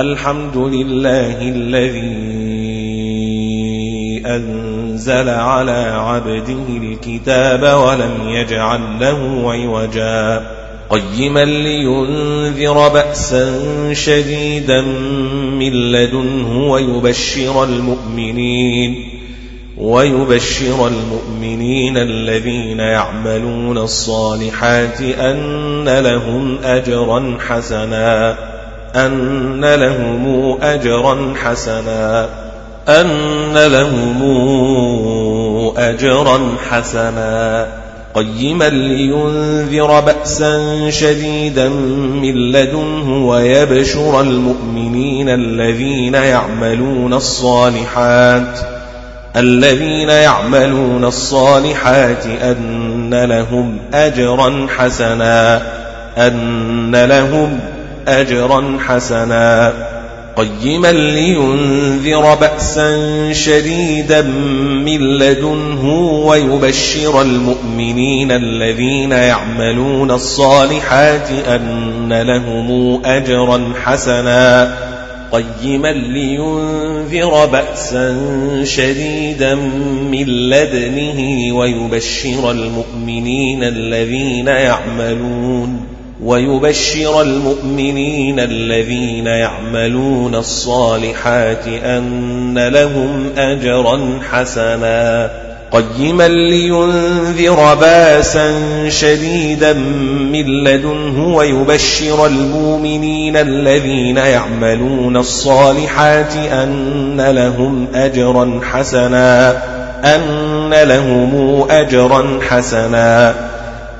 الحمد لله الذي أنزل على عبده الكتاب ولم يجعل له عوجا. قيما لينذر بأسا شديدا من لدنه ويبشر المؤمنين ويبشر المؤمنين الذين يعملون الصالحات أن لهم أجرا حسنا. أن لهم أجرا حسنا أن لهم أجرا حسنا. قيما لينذر بأسا شديدا من لدنه ويبشر المؤمنين الذين يعملون الصالحات الذين يعملون الصالحات أن لهم أجرا حسنا أن لهم حسنا. قيما لينذر بأسا شديدا من لدنه ويبشر المؤمنين الذين يعملون الصالحات أن لهم أجرا حسنا. قيما لينذر بأسا شديدا من لدنه ويبشر المؤمنين الذين يعملون ويبشر المؤمنين الذين يعملون الصالحات أن لهم أجرا حسنا. قيما لينذر باسا شديدا من لدنه ويبشر المؤمنين الذين يعملون الصالحات أن لهم أجرا حسنا. أن لهم أجرا حسنا.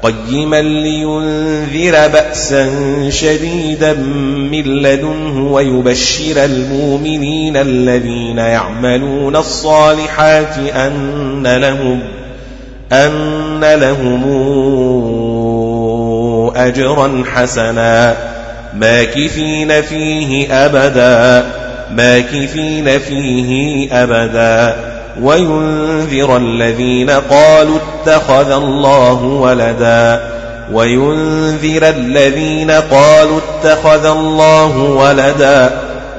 قيما لينذر بأسا شديدا من لدنه ويبشر المؤمنين الذين يعملون الصالحات أن لهم أن لهم أجرا حسنا ماكثين فيه أبدا ماكثين فيه أبدا وينذر الذين قالوا اتخذ الله ولدا وينذر الذين قالوا اتخذ الله ولدا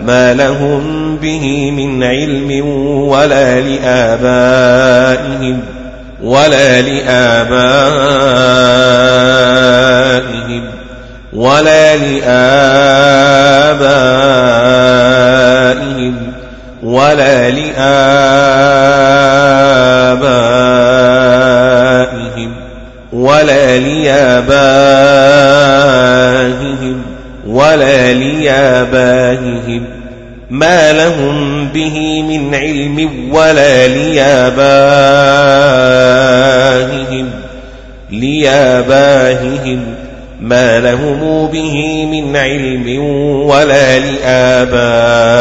ما لهم به من علم ولا لآبائهم ولا لآبائهم ولا لآبائهم ولا لآبائهم ولا لآبائهم ولا لآبائهم ما لهم به من علم ولا لآبائهم لآبائهم ما لهم به من علم ولا لآبائهم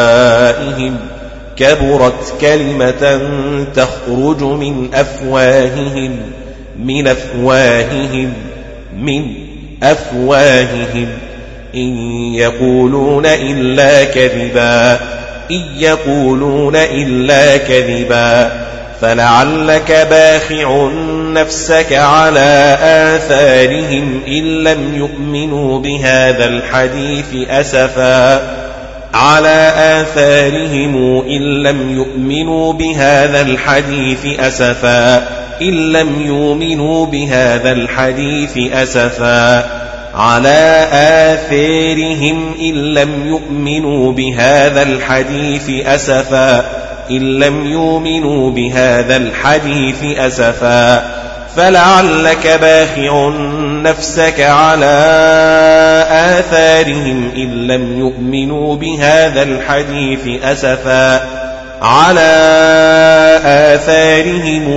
كبرت كلمة تخرج من أفواههم من أفواههم من أفواههم. إن يقولون إلا كذبا إن يقولون إلا كذبا. فلعلك باخع نفسك على آثارهم إن لم يؤمنوا بهذا الحديث أسفا. على آثارهم إن لم يؤمنوا بهذا الحديث أسفا. إن لم يؤمنوا بهذا الحديث أسفا. على آثارهم إن لم يؤمنوا بهذا الحديث أسفا. إن لم يؤمنوا بهذا الحديث أسفا. فلعلك باخع نفسك على آثارهم إن لم يؤمنوا بهذا الحديث أسفا على آثارهم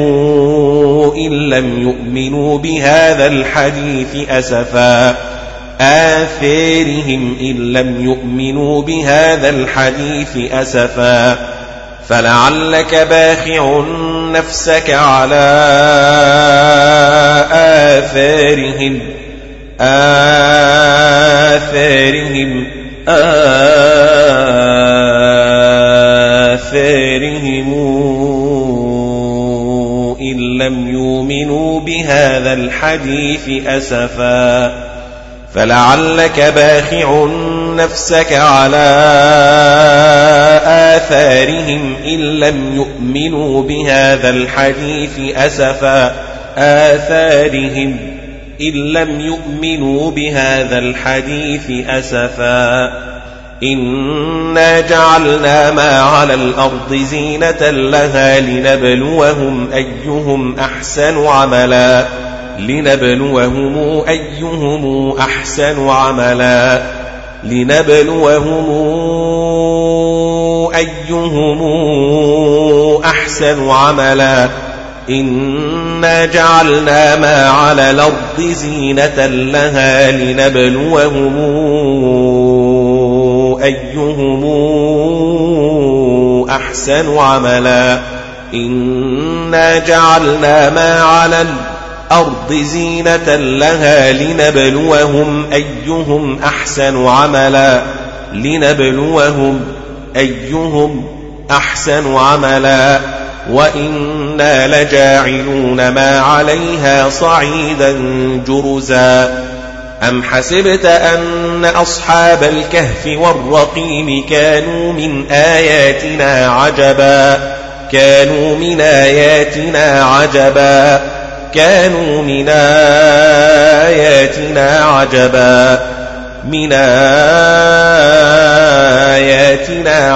إن لم يؤمنوا بهذا الحديث أسفا آثارهم إن لم يؤمنوا بهذا الحديث أسفا فلعلك باخع نفسك على آثارهم. آثارهم. آثارهم. إن لم يؤمنوا بهذا الحديث أسفا. فلعلك باخع نفسك على آثارهم إن لم يؤمنوا بهذا الحديث أسفا آثارهم إن لم يؤمنوا بهذا الحديث أسفا إنا جعلنا ما على الأرض زينة لها لنبلوهم أيهم أحسن عملا لنبلوهم أيهم أحسن عملا لنبلوهم أيهم أحسن عملا. إنا جعلنا ما على الأرض زينة لها لنبلوهم أيهم أحسن عملا. إنا جعلنا ما على الأرض زينة لها لنبلوهم أيهم أحسن عملا لنبلوهم أيهم أحسن عملا. وإنا لجاعلون ما عليها صعيدا جرزا. أم حسبت أن أصحاب الكهف والرقيم كانوا من آياتنا عجبا؟ كانوا من آياتنا عجبا. كانوا من آياتنا عجبا. من آياتنا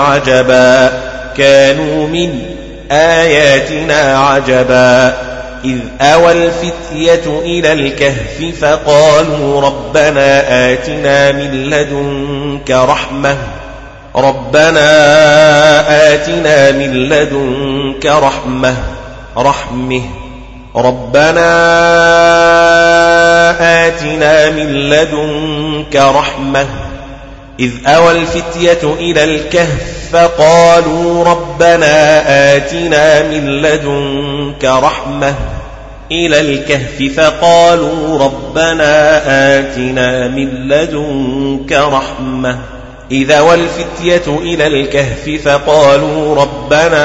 عجبا. كانوا من آياتنا عجبا. إذ أوى الفتية إلى الكهف فقالوا ربنا آتنا من لدنك رحمة. ربنا آتنا من لدنك رحمة. رحمه. ربنا آتنا من لدنك رحمة إذ أوى الفتية إلى الكهف فقالوا ربنا آتنا من لدنك رحمة إلى الكهف فقالوا ربنا آتنا من لدنك رحمة إذا والفتية إلى الكهف فقالوا ربنا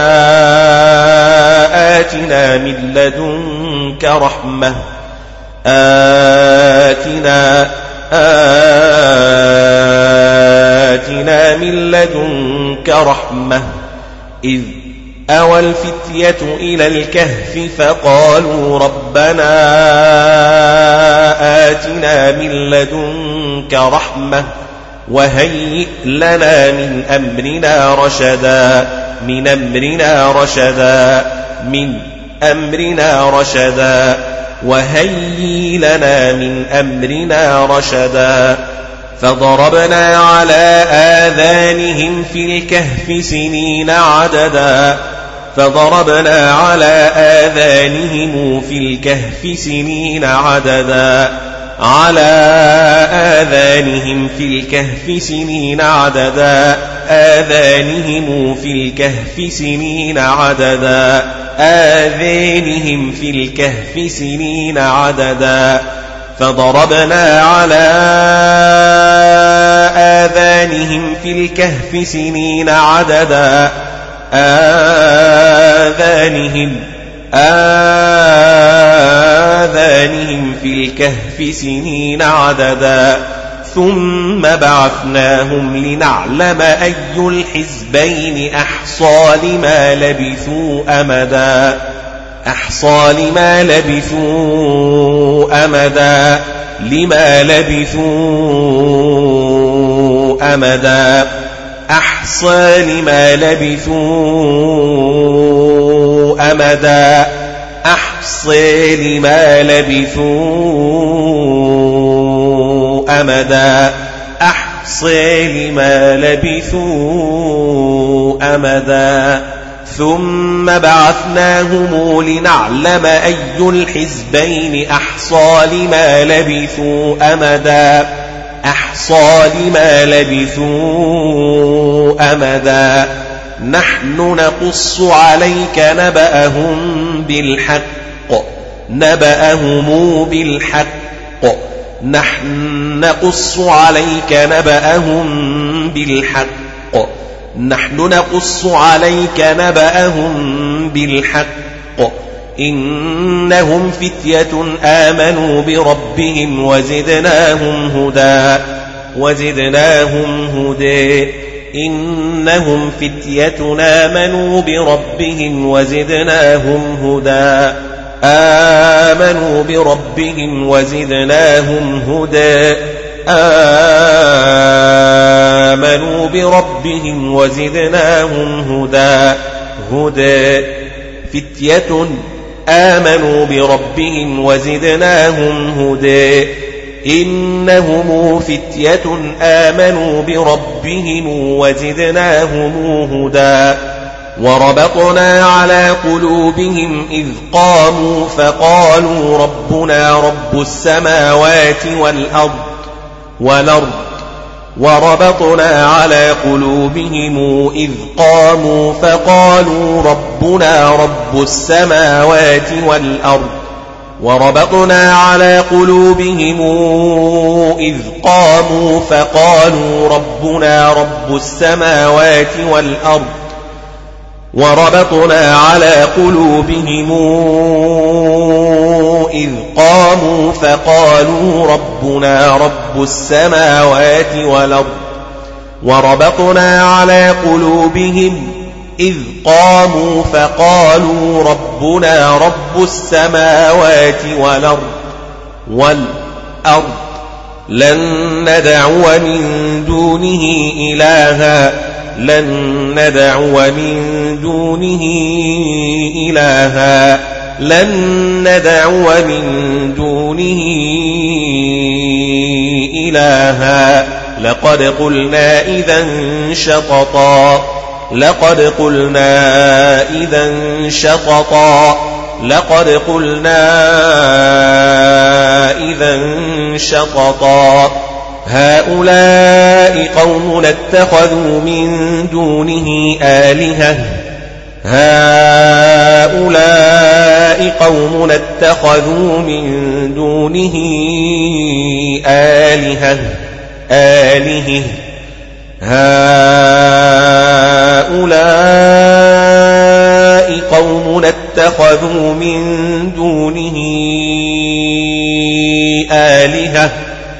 آتنا من لدنك رحمة آتنا آتنا من لدنك رحمة. إذ أوى الفتية إلى الكهف فقالوا ربنا آتنا من لدنك رحمة. وهيئ لنا من أمرنا رشدا من أمرنا رشدا من أمرنا رشدا. وهيئ لنا من أمرنا رشدا. فضربنا على آذانهم في الكهف سنين عددا. فضربنا على آذانهم في الكهف سنين عددا. على آذانهم في الكهف سنين عددا. آذانهم في الكهف سنين عددا. آذانهم في الكهف سنين عددا. فضربنا على آذانهم في الكهف سنين عددا. آذانهم آذانهم في الكهف سنين عددا ثم بعثناهم لنعلم أي الحزبين أحصى لما لبثوا أمدا. أحصى لما لبثوا أمدا. لما لبثوا أمدا. أحصى لما لبثوا أمدا أحصى لما لبثوا أمدا أحصى لما لبثوا أمدا ثم بعثناهم لنعلم أي الحزبين أحصى لما لبثوا أمدا أحصى لما لبثوا أمدا نحن نقص عليك نبأهم بالحق نبأهم بالحق. نحن نقص عليك نبأهم بالحق. نحن نقص عليك نبأهم بالحق. إنهم فتية آمنوا بربهم وزدناهم هدى وزدناهم هدى. إنهم فتية آمنوا بربهم وزدناهم هدى. آمنوا بربهم وزدناهم هدى. آمنوا بربهم وزدناهم هدى. هدى. فتية. آمنوا بربهم وزدناهم هدى. إنهم فتية آمنوا بربهم وزدناهم هدى وربطنا على قلوبهم إذ قاموا فقالوا ربنا رب السماوات والأرض والأرض وربطنا على قلوبهم إذ قاموا فقالوا ربنا رب السماوات والأرض وربطنا على قلوبهم إذ قاموا فقالوا ربنا رب السماوات والأرض وربطنا على قلوبهم إذ قاموا فقالوا ربنا رب السماوات والأرض وربطنا على قلوبهم إذ قاموا فقالوا ربنا رب السماوات والأرض والأرض لن ندعو من دونه إلها لن ندعو من دونه إلها لن ندعو من دونه إلها. لقد قلنا إذا شططا. لقد قلنا إذا شططا. لقد قلنا إذا شططا. هؤلاء قوم اتخذوا من دونه آلهة. هؤلاء قوم اتخذوا من دونه آلهة. آلهة. هؤلاء قوم اتخذوا من دونه آلهة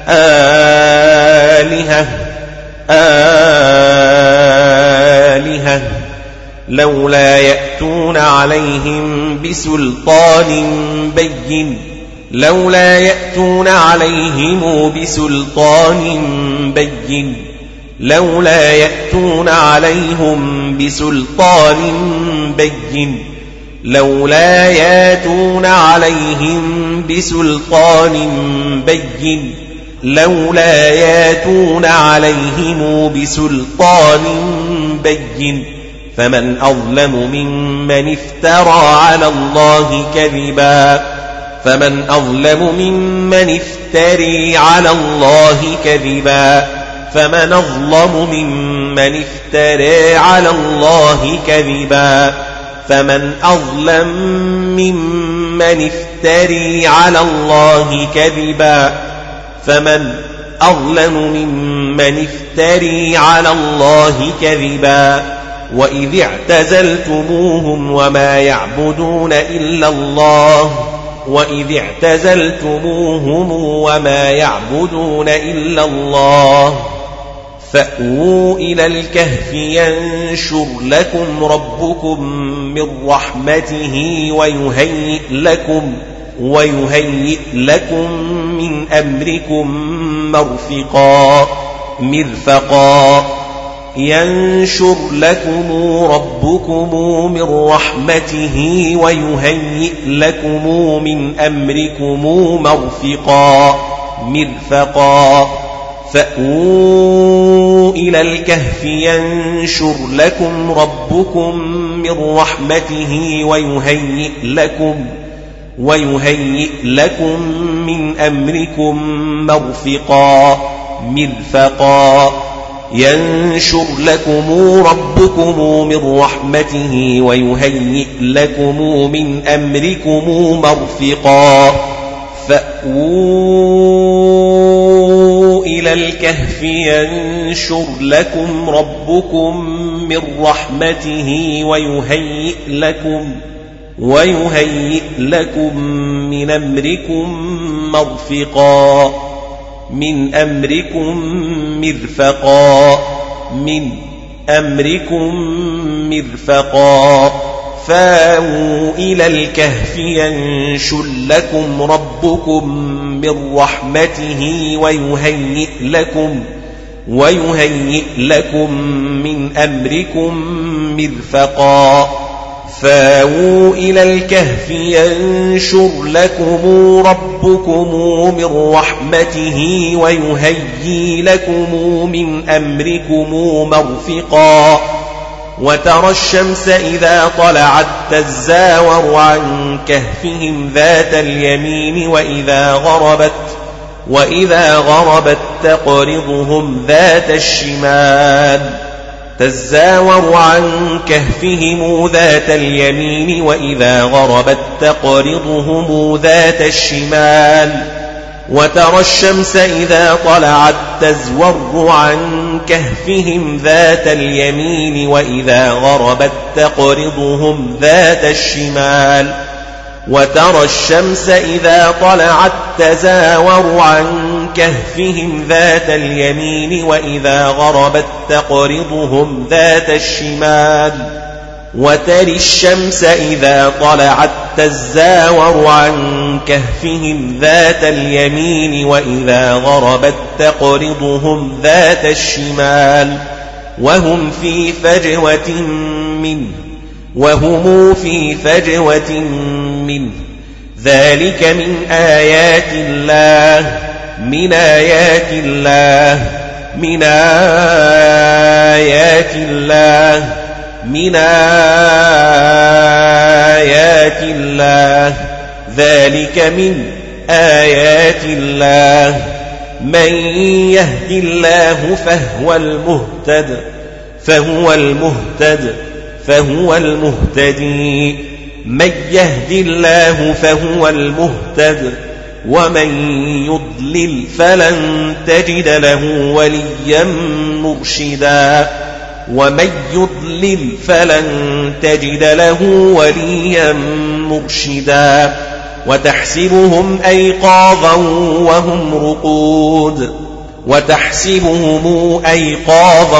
آلهة آلهة. لولا يأتون عليهم بسلطان بين لولا يأتون عليهم بسلطان بين. لولا يأتون عليهم بسلطان بين لولا يأتون عليهم بسلطان بين لولا يأتون عليهم بسلطان بين. فمن أظلم ممن افترى على الله كذبا فمن أظلم ممن افتري على الله كذبا. فمن أظلم ممن افترى على الله كذبا فمن أظلم ممن افتري على الله كذبا فمن أظلم ممن افتري على الله كذبا وإذ اعتزلتموهم وما يعبدون إلا الله وإذ اعتزلتموهم وما يعبدون إلا الله فأووا إلى الكهف ينشر لكم ربكم من رحمته ويهيئ لكم ويهيئ لكم من أمركم مرفقا مرفقا ينشر لكم ربكم من رحمته ويهيئ لكم من أمركم مرفقا مرفقا فأووا إلى الكهف ينشر لكم ربكم من رحمته ويهيئ لكم ويهيئ لكم من أمركم مرفقا مرفقا ينشر لكم ربكم من رحمته ويهيئ لكم من أمركم مرفقا فأووا إلى الكهف ينشر لكم ربكم من رحمته ويهيئ لكم ويهيئ لكم من أمركم مرفقا من أمركم مرفقا من أمركم مرفقا فاووا إلى الكهف ينشل لكم ربكم من رحمته ويهيئ لكم ويهيئ لكم من أمركم مرفقا. فاووا إلى الكهف ينشر لكم ربكم من رحمته ويهيي لكم من أمركم مرفقا. وترى الشمس إذا طلعت تزاور عن كهفهم ذات اليمين وإذا غربت وإذا غربت تقرضهم ذات الشمال تزاور عن كهفهم ذات اليمين وإذا غربت تقرضهم ذات الشمال وترى الشمس إذا طلعت تزور عن كهفهم ذات اليمين وإذا غربت تقرضهم ذات الشمال وترى الشمس إذا طلعت تزاور عن كهفهم ذات اليمين وإذا غربت تقرضهم ذات الشمال وتري الشمس إذا طلعت تزاور عن كهفهم ذات اليمين وإذا غربت تقرضهم ذات الشمال وهم في فجوة منه وهم في فجوة منه ذلك من آيات الله من آيات الله من آيات الله من آيات الله ذلك من آيات الله. من يهد الله فهو المهتد فهو المهتد فهو المهتدي. من يهد الله فهو المهتد ومن يضلل فلن تجد له وليا مرشدا. ومن يضلل فلن تجد له وليا مرشدا وتحسبهم أيقاظا وهم رقود وتحسبهم أيقاظا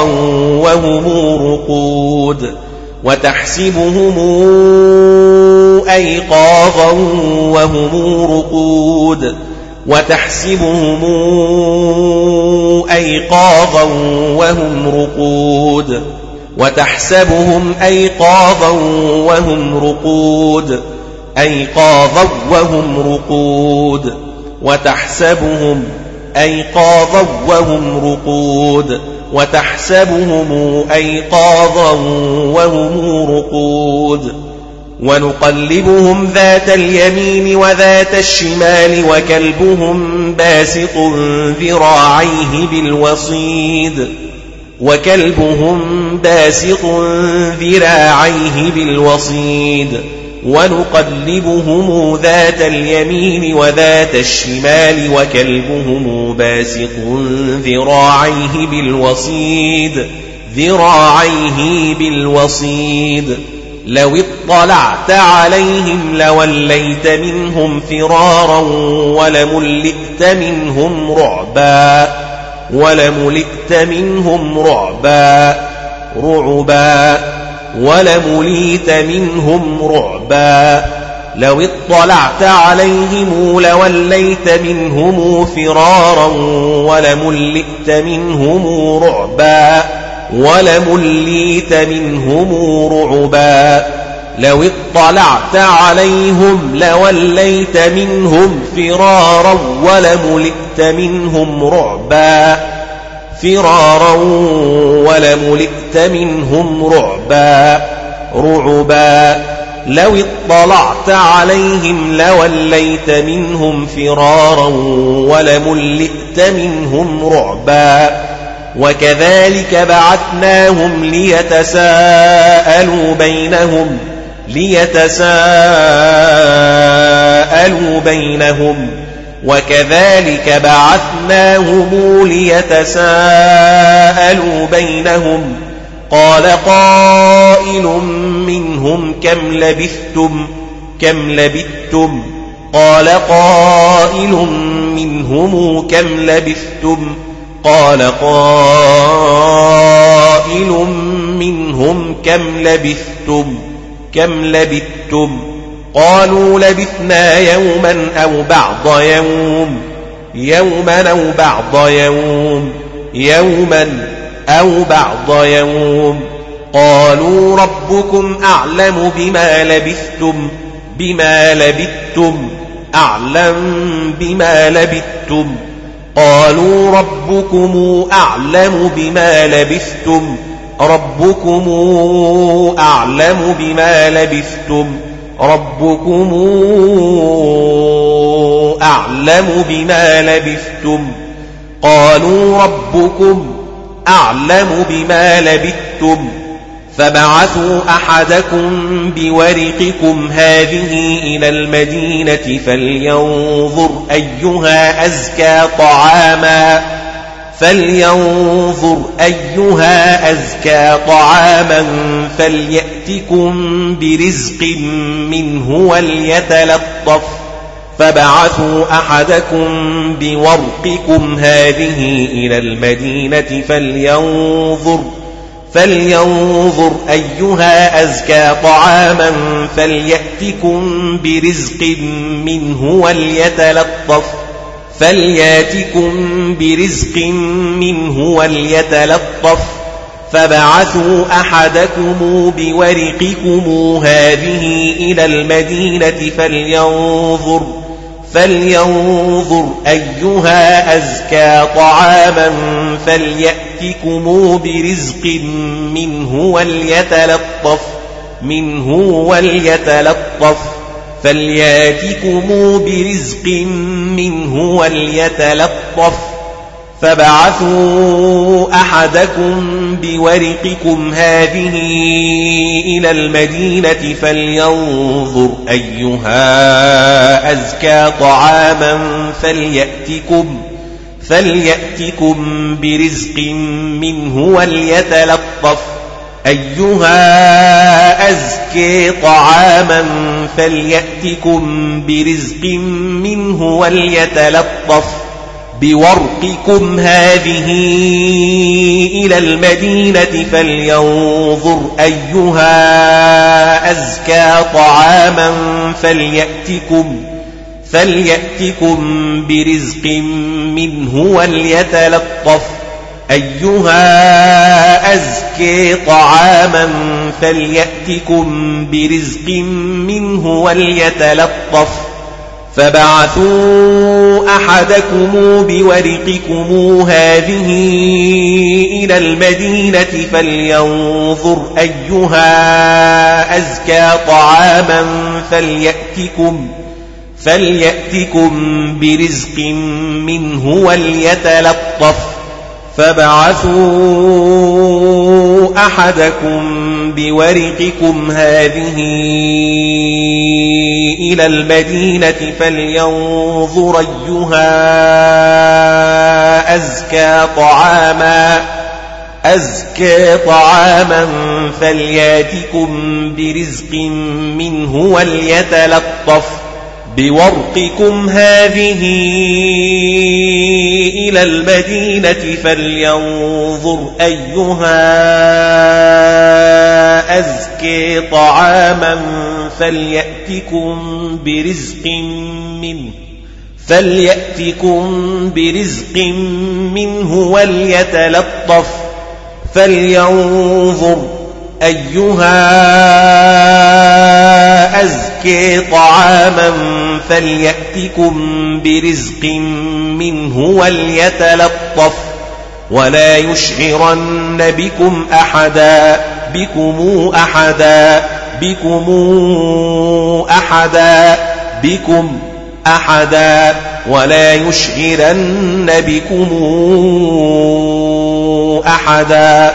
وهم رقود وتحسبهم أيقاظا وهم رقود وتحسبهم أيقاظا وهم رقود وتحسبهم أيقاظا وهم رقود أيقاظا وهم رقود وتحسبهم أيقاظا وهم رقود وتحسبهم أيقاظا وهم رقود ونقلبهم ذات اليمين وذات الشمال وكلبهم باسط ذراعيه بالوصيد وكلبهم باسط ذراعيه بالوصيد ونقلبهم ذات اليمين وذات الشمال وكلبهم باسط ذراعيه بالوصيد ذراعيه بالوصيد لو اطلعت عليهم لوليت منهم فرارا ولملئت منهم رعبا ولملئت منهم رعبا رعبا ولمليت منهم رعبا. لو اطلعت عليهم لوليت منهم فرارا ولملئت منهم رعبا. ولمليت منهم رعبا لو اطلعت عليهم لوليت منهم فرارا ولملئت منهم رعبا فرارا ولملئت منهم رعبا رعبا لو اطلعت عليهم لوليت منهم فرارا ولملئت منهم رعبا وكذلك بعثناهم ليتساءلوا بينهم ليتساءلوا بينهم وكذلك بعثناهم ليتساءلوا بينهم. قال قائل منهم كم لبثتم؟ كم لبثتم؟ قال قائل منهم كم لبثتم؟ قال قائل منهم كم لبثتم كم لبثتم قالوا لبثنا يوما أو بعض يوم يوما أو بعض يوم يوما أو بعض يوم قالوا ربكم أعلم بما لبثتم بما لبثتم أعلم بما لبثتم قالوا ربكم أعلم بما لبثتم ربكم أعلم بما لبثتم ربكم أعلم بما لبثتم. قالوا ربكم أعلم بما لبثتم. فبعثوا أحدكم بورقكم هذه إلى المدينة فلينظر أيها أزكى طعاما فلينظر أيها أزكى طعاما فليأتكم برزق منه وليتلطف. فبعثوا أحدكم بورقكم هذه إلى المدينة فلينظر فلينظر أيها أزكى طعاما فليأتكم برزق منه وليتلطف فليأتكم برزق منه وليتلطف فبعثوا أحدكم بورقكم هذه إلى المدينة فلينظر فلينظر أيها أزكى طعاما فليأتكم برزق منه وليتلطف منه وليتلطف فليأتكم برزق منه وليتلطف فبعثوا أحدكم بورقكم هذه إلى المدينة فلينظر أيها أزكى طعاما فليأتكم فليأتكم برزق منه وليتلطف أيها أزكي طعاما فليأتكم برزق منه وليتلطف بورقكم هذه إلى المدينة فلينظر أيها أزكى طعاما فليأتكم فليأتكم برزق منه وليتلطف أيها أزكي طعاما فليأتكم برزق منه وليتلطف فبعثوا أحدكم بورقكم هذه إلى المدينة فلينظر أيها أزكى طعاما فليأتكم فليأتكم برزق منه وليتلطف فبعثوا أحدكم بورقكم هذه إلى المدينة فلينظر أيها أزكى طعاما أزكى طعاما فلياتكم برزق منه وليتلطف بورقكم هذه إلى المدينة فلينظر أيها أزكي طعاما فليأتكم برزق منه فليأتكم برزق منه وليتلطف فلينظر أيها أزكي طعاما فليأتكم برزق منه وليتلطف ولا يشعرن بكم أحدا بكم أحدا بكم أحدا بكم أحدا ولا يشعرن بكم أحدا.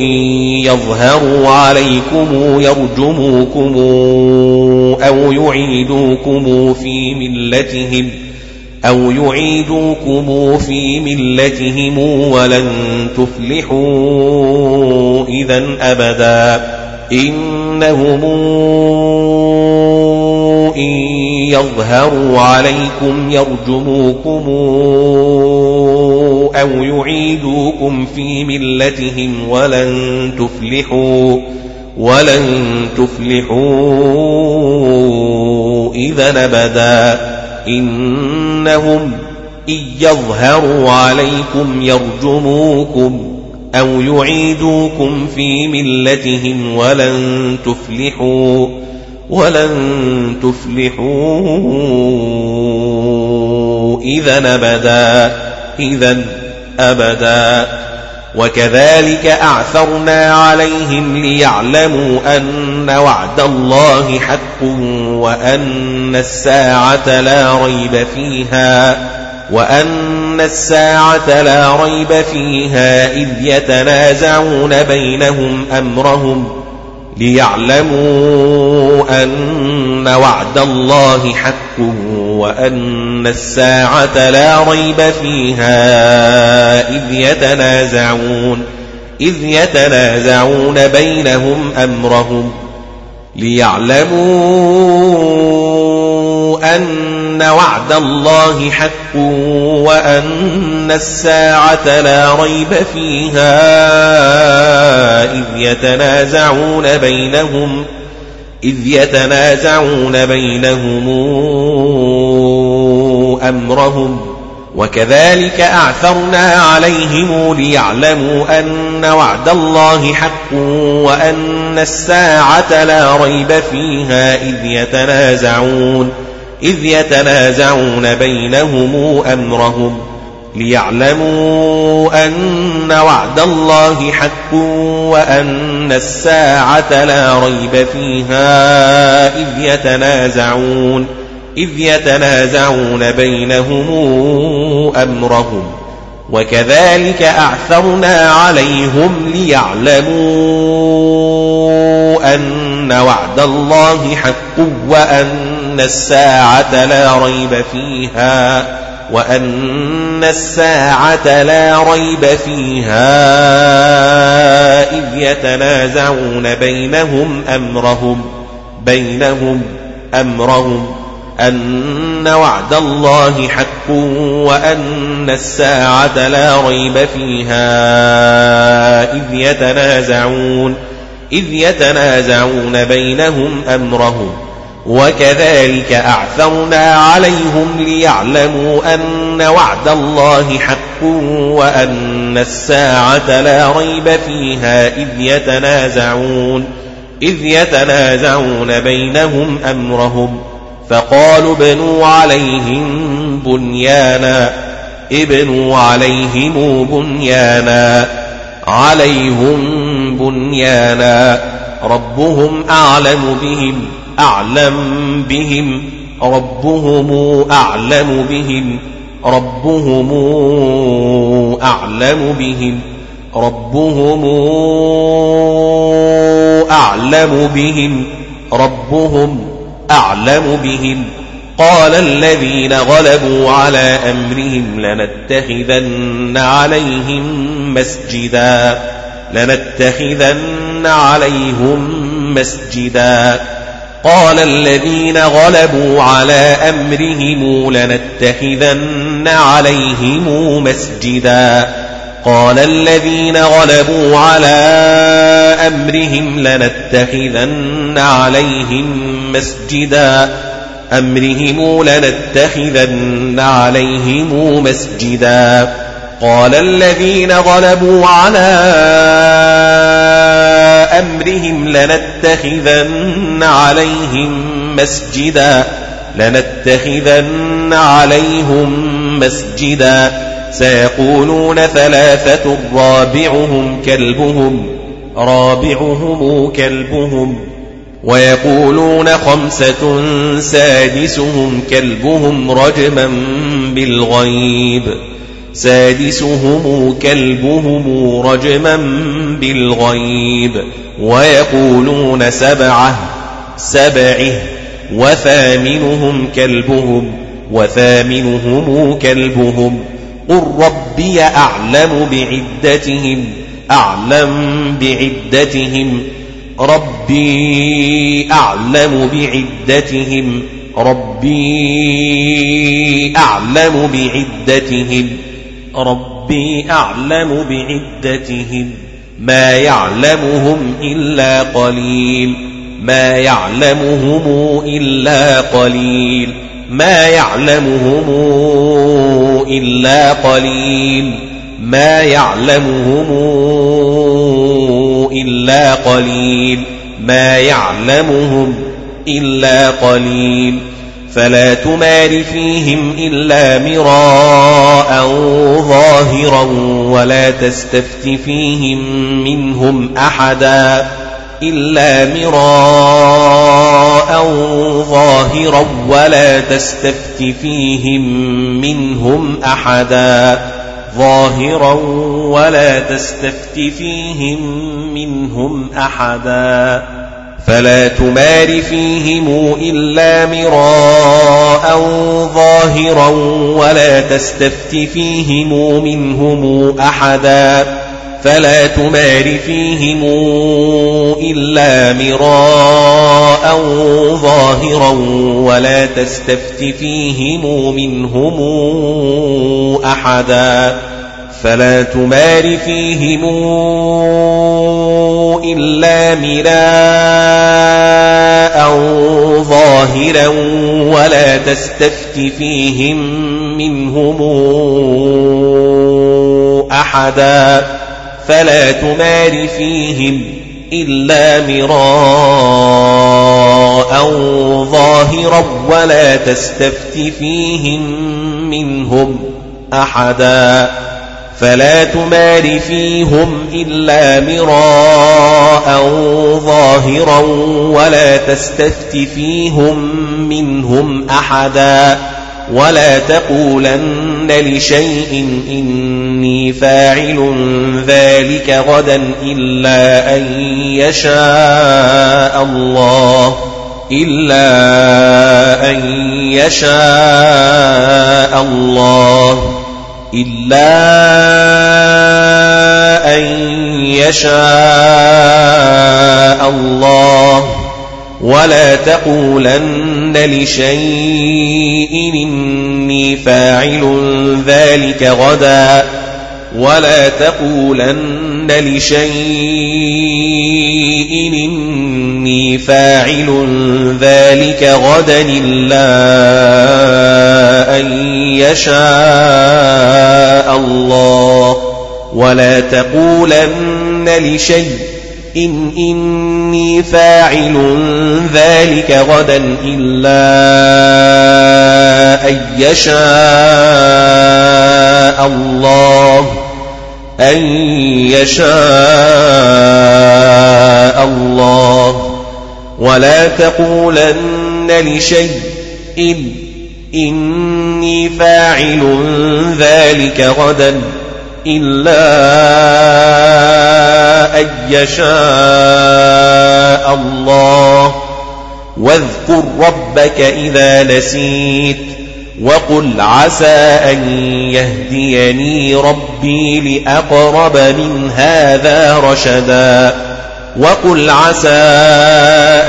إن يظهروا عليكم يرجموكم أو يعيدوكم في ملتهم أو يعيدوكم في ملتهم ولن تفلحوا إذا أبدا إنهم إن يظهروا عليكم يرجموكم أو يعيدوكم في ملتهم ولن تفلحوا ولن تفلحوا إذا أبدا. إنهم إن يظهروا عليكم يرجموكم أو يعيدوكم في ملتهم ولن تفلحوا. ولن تفلحوا إذا أبدا إذا أبدا. وكذلك أعثرنا عليهم ليعلموا أن وعد الله حق وأن الساعة لا ريب فيها وأن الساعة لا ريب فيها إذ يتنازعون بينهم أمرهم. ليعلموا أن وعد الله حق وأن الساعة لا ريب فيها إذ يتنازعون إذ يتنازعون بينهم أمرهم ليعلموا أن وعد الله حق وأن الساعة لا ريب فيها إذ يتنازعون بينهم إذ يتنازعون بينهم أمرهم وكذلك أعثرنا عليهم ليعلموا أن وعد الله حق وأن الساعة لا ريب فيها إذ يتنازعون إذ يتنازعون بينهم أمرهم ليعلموا أن وعد الله حق وأن الساعة لا ريب فيها إذ يتنازعون. إذ يتنازعون بينهم أمرهم وكذلك أعثرنا عليهم ليعلموا أن وعد الله حق وأن الساعة لا ريب فيها وأن الساعة لا ريب فيها إذ يتنازعون بينهم أمرهم بينهم أمرهم أن وعد الله حق وأن الساعة لا ريب فيها إذ يتنازعون إذ يتنازعون بينهم أمرهم وكذلك أعثرنا عليهم ليعلموا أن وعد الله حق وأن الساعة لا ريب فيها إذ يتنازعون إذ يتنازعون بينهم أمرهم. فقالوا ابنوا عليهم بنيانا ابنوا عليهم بنيانا عليهم بنيانا. ربهم أعلم بهم أعلم بهم. ربهم أعلم بهم ربهم أعلم بهم. ربهم أعلم بهم ربهم أعلم بهم قال الذين غلبوا على أمرهم لنتخذن عليهم مسجدا لنتخذن عليهم مسجدا قال الذين غلبوا على أمرهم لنتخذن عليهم مسجدا قال الذين غلبوا على أمرهم لنتخذن عليهم مسجدا. أمرهم لنتخذن عليهم مسجدا. قال الذين غلبوا على أمرهم لنتخذن عليهم مسجدا. لنتخذن عليهم مسجدا. سيقولون ثلاثة رابعهم كلبهم. رابعهم كلبهم. ويقولون خمسة سادسهم كلبهم رجما بالغيب. سادسهم كلبهم رجما بالغيب. ويقولون سبعة سبعه وثامنهم كلبهم وثامنهم كلبهم. قل ربي أعلم بعدتهم أعلم بعدتهم. ربي أعلم بعدتهم. ربي أعلم بعدتهم. ربي أعلم بعدتهم. ما يعلمهم إلا قليل. ما يعلمهم إلا قليل. ما يعلمهم إلا قليل. ما يعلمهم إلا قليل. ما يعلمهم إلا قليل. فلا تمار فيهم إلا مراء ظاهرا ولا تستفت فيهم منهم أحدا إلا مراء ظاهرا ولا تستفت فيهم منهم أحدا ظاهرا ولا تستفت فيهم منهم أحدا فلا تمار فيهم إلا مراء ظاهرا ولا تستفت فيهم منهم أحدا فلا تمار فيهم إلا مراء ظاهرا ولا تستفت فيهم منهم أحدا فلا تمار فيهم إلا مراء ظاهرا ولا تستفت فيهم منهم أحدا فلا تمار فيهم إلا مراء ظاهرا ولا تستفت فيهم منهم أحدا فلا تمار فيهم إلا مراء ظاهرا ولا تستفت فيهم منهم أحدا ولا تقولن لشيء إني فاعل ذلك غدا إلا أن يشاء الله إلا أن يشاء الله إلا أن يشاء الله ولا تقولن لشيء إني فاعل ذلك غدا ولا تقولن لشيء إني فاعل ذلك غدا إلا أن يشاء الله ولا تقولن لشيء إن إني فاعل ذلك غدا إلا أن يشاء الله أن يشاء الله. ولا تقولن لشيء إن إني فاعل ذلك غدا إلا أن يشاء الله. واذكر ربك إذا نسيت وقل عسى أن يهديني ربي لأقرب من هذا رشدا. وقل عسى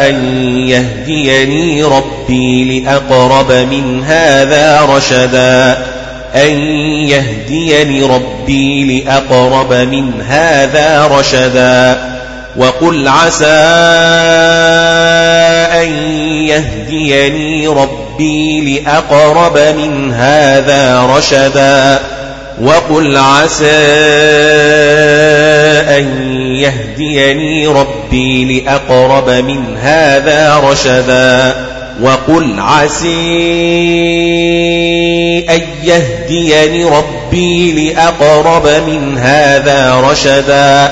أن يهديني ربي لأقرب من هذا رشدا. أن يهديني ربي لأقرب من هذا رشدا وقل عسى أن يهديني ربي لأقرب من هذا رشدا وقل عسى أن يهديني ربي لأقرب من هذا رشدا وقل عسي أن يهديني ربي لأقرب من هذا رشدا.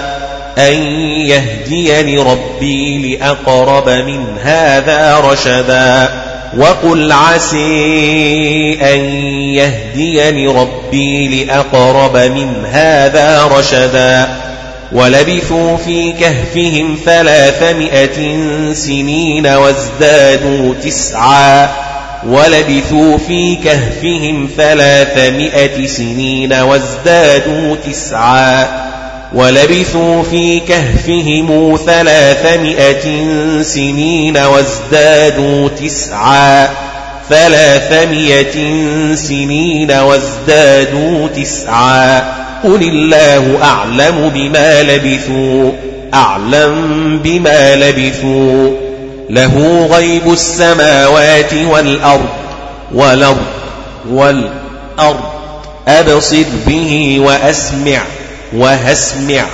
أن يهديني ربي لأقرب من هذا رشدا. وقل عسي أن يهديني ربي لأقرب من هذا رشدا. ولبثوا في كهفهم ثلاثمائة سنين وازدادوا تسعا. ولبثوا في كهفهم ثلاثمائة سنين وازدادوا تسعا. ولبثوا في كهفهم ثلاثمائة سنين وازدادوا تسعا. ثلاثمائة سنين وازدادوا تسعا. قل الله أعلم بما لبثوا أعلم بما لبثوا. له غيب السماوات والأرض والأرض والأرض. أبصر به وأسمع وهسمع.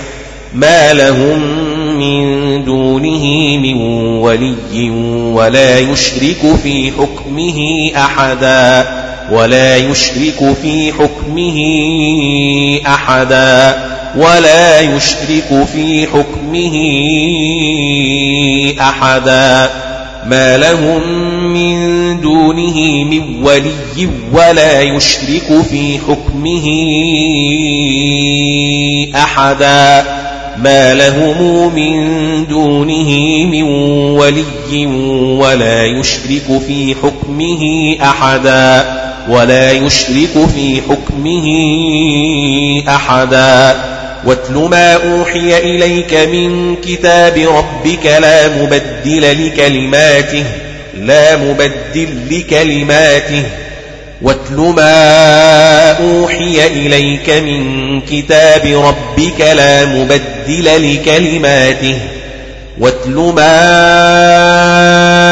ما لهم من دونه من ولي ولا يشرك في حكمه أحدا. ولا يشرك في حكمه أحدا ولا يشرك في حكمه أحدا ما لهم من دونه من ولي ولا يشرك في حكمه أحدا ما لهم من دونه من ولي ولا يشرك في حكمه أحدا ولا يشرك في حكمه أحدا. واتل ما أوحي إليك من كتاب ربك لا مبدل لكلماته لا مبدل لكلماته. واتل ما أوحي إليك من كتاب ربك لا مبدل لكلماته. واتل ما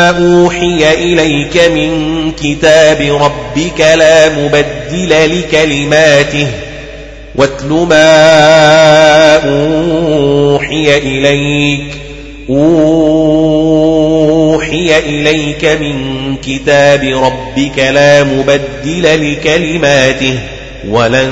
أوحي إليك من كتاب ربك لا مبدل لكلماته. واتل ما أوحي إليك أوحي إليك من كتاب ربك لا مبدل لكلماته. ولن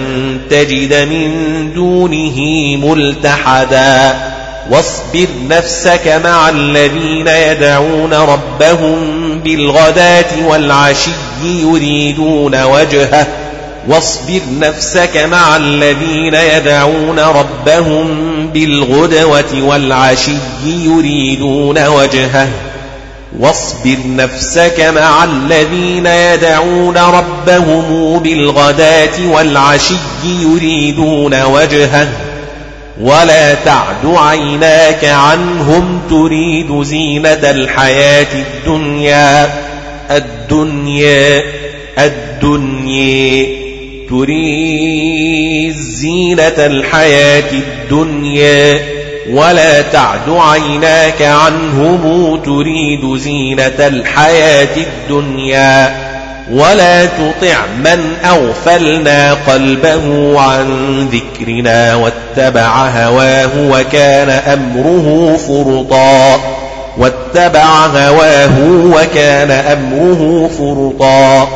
تجد من دونه ملتحدا. واصبر نفسك مع الذين يدعون ربهم بالغداة والعشي يريدون وجهه. واصبر نفسك مع الذين يدعون ربهم بالغدوة والعشي يريدون وجهه. واصبر نفسك مع الذين يدعون ربهم بالغداة والعشي يريدون وجهه. ولا تعد عيناك عنهم تريد زينة الحياة الدنيا. الدنيا الدنيا تريد زينة الحياة الدنيا. ولا تعد عيناك عنهم تريد زينة الحياة الدنيا. ولا تطع من أغفلنا قلبه عن ذكرنا واتبع هواه وكان أمره فرطا. واتبع هواه وكان أمره فرطا.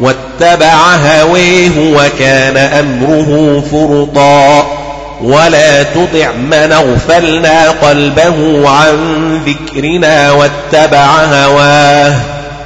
واتبع هويه وكان أمره فرطا. ولا تطع من أغفلنا قلبه عن ذكرنا واتبع هواه.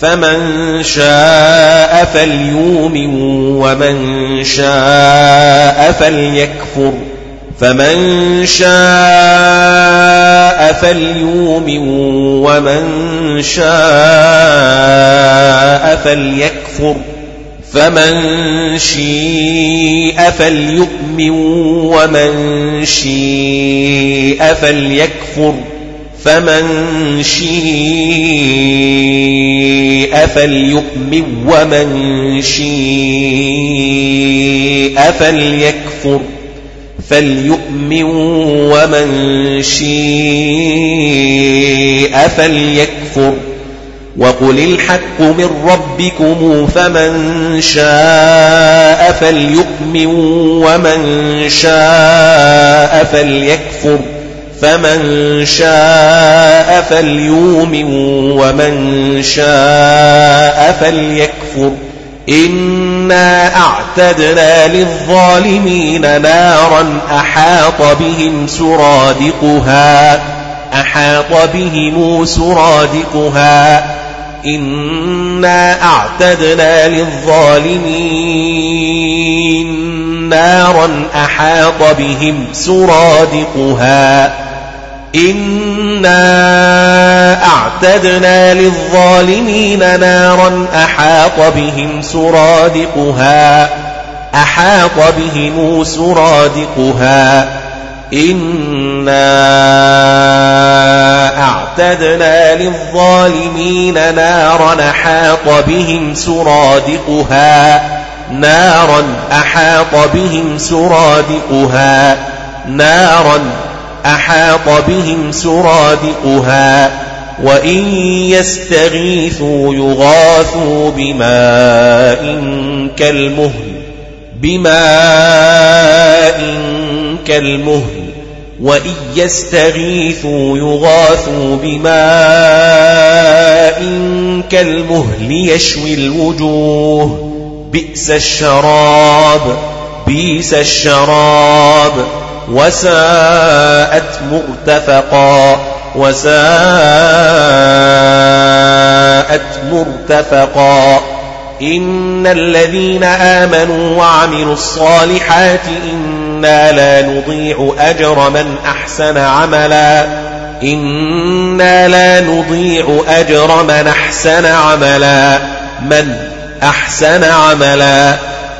فمن شاء فليؤمن ومن شاء فليكفر. فمن شاء فليؤمن ومن شاء فليكفر. فمن شيء فليؤمن ومن شيء فليكفر. فمن شيء فليؤمن ومن شيء فليكفر فليؤمن ومن شيء فليكفر وقل الحق من ربكم فمن شاء فليؤمن ومن شاء فليكفر فمن شاء فليؤمن ومن شاء فليكفر. إنا أعتدنا للظالمين نارا أحاط بهم سرادقها أحاط بهم سرادقها. إنا أعتدنا للظالمين نارا أحاط بهم سرادقها. إنا أعتدنا للظالمين نارا أحاط بهم سرادقها أحاط بهم سرادقها إنا أعتدنا للظالمين نارا أحاط بهم سرادقها نارا أحاط بهم سرادقها نارا أحاط بهم سرادقها وإن يستغيثوا يغاثوا بماء كالمهل بماء كالمهل وإن يستغيثوا يغاثوا بماء كالمهل يشوي الوجوه. بئس الشراب بئس الشراب. وساءت مرتفقا وساءت مرتفقا. إن الذين آمنوا وعملوا الصالحات إنا لا نضيع أجر من أحسن عملا. إنا لا نضيع أجر من أحسن عملا من أحسن عملا.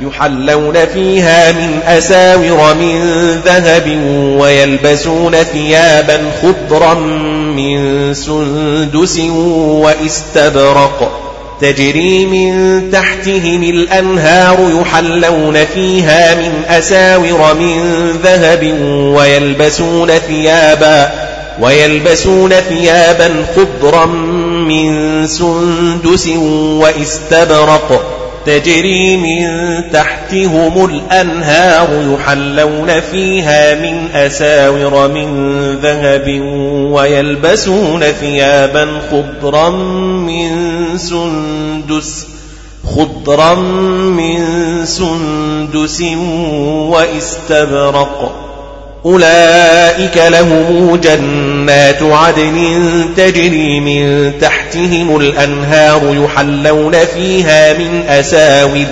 يحلون فيها من أساور من ذهب ويلبسون ثيابا خضرا من سندس واستبرق. تجري من تحتهم الأنهار يحلون فيها من أساور من ذهب ويلبسون ثيابا ويلبسون ثيابا خضرا من سندس واستبرق. تجري من تحتهم الأنهار يحلون فيها من أساور من ذهب ويلبسون ثيابا خضرا من سندس خضرا من سندس وإستبرق أولئك لهم جنات عدن تجري من تحتهم الأنهار يحلون فيها من أساور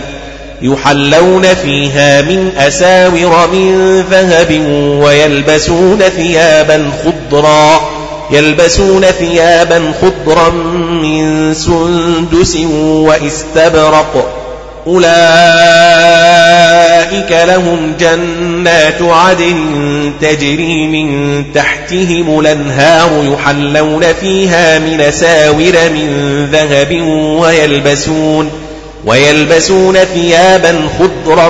يحلون فيها من أساور من ذهب ويلبسون ثيابا خضرا يلبسون ثيابا خضرا من سندس وإستبرق. أولئك لهم جنات عدن تجري من تحتهم الأنهار يحلون فيها من ساور من ذهب ويلبسون ويلبسون ثيابا خضرا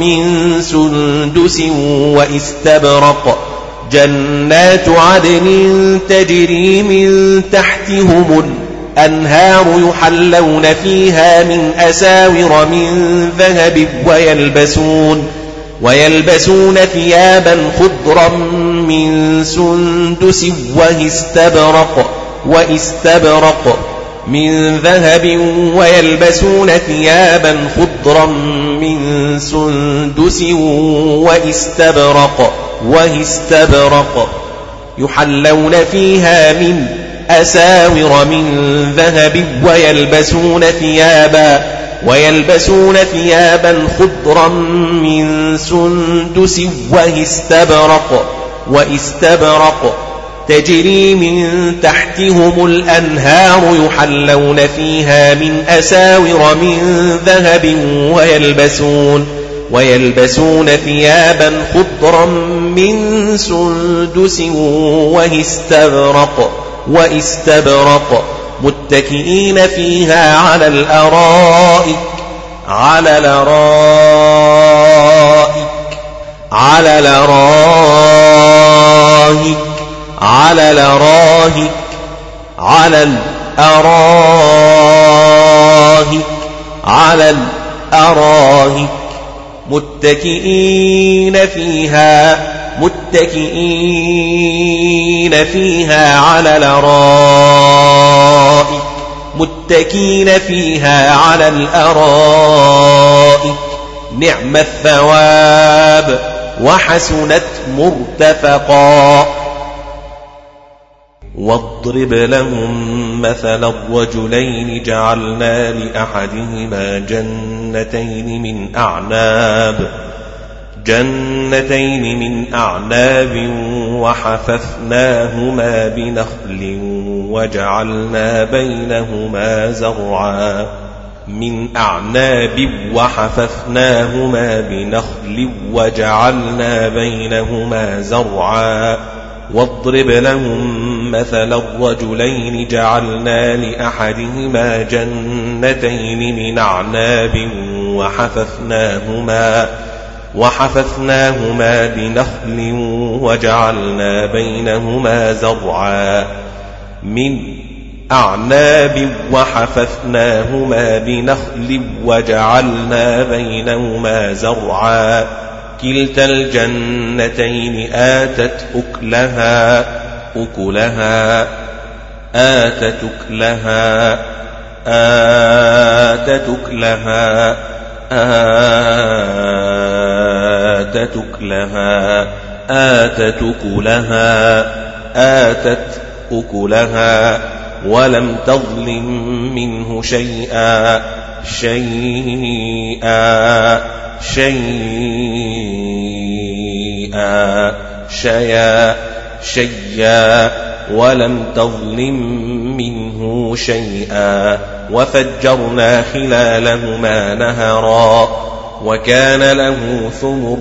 من سندس واستبرق جنات عدن تجري من تحتهم أنهار يحلون فيها من أساور من ذهب ويلبسون ويلبسون ثيابا خضرا من سندس واستبرق واستبرق من ذهب ويلبسون ثيابا خضرا من سندس واستبرق واستبرق يحلون فيها من أساور من ذهب ويلبسون ثيابا ويلبسون ثيابا خضرا من سندس واستبرق واستبرق. تجري من تحتهم الأنهار يحلون فيها من أساور من ذهب ويلبسون ويلبسون ثيابا خضرا من سندس واستبرق. واستبرق. متكئين فيها على الأرائك على الأرائك على الأرائك على الأراهك على الأراهك على الأراهك متكئين فيها متكئين فيها على الأرائك متكئين فيها على الأرائك. نعم الثواب وحسنت مرتفقا. واضرب لهم مثل الرجلين جعلنا لأحدهما جنتين من أعناب. جنتين من أعناب وحففناهما بنخل وجعلنا بينهما زرعا من أعناب وحففناهما بنخل وجعلنا بينهما زرعا واضرب لهم مثل الرجلين جعلنا لأحدهما جنتين من أعناب وحففناهما وحففناهما بنخل وجعلنا بينهما زرعا. من أعناب وحففناهما بنخل وجعلنا بينهما زرعا. كلتا الجنتين آتت أكلها أكلها آتت أكلها آتت أكلها. آتت أكلها آتت أكلها آتت أكلها ولم تظلم منه شيئا شيئا شيئا شيئا شيئا. ولم تظلم منه شيئا وفجرنا خلالهما نهرا وكان له ثمر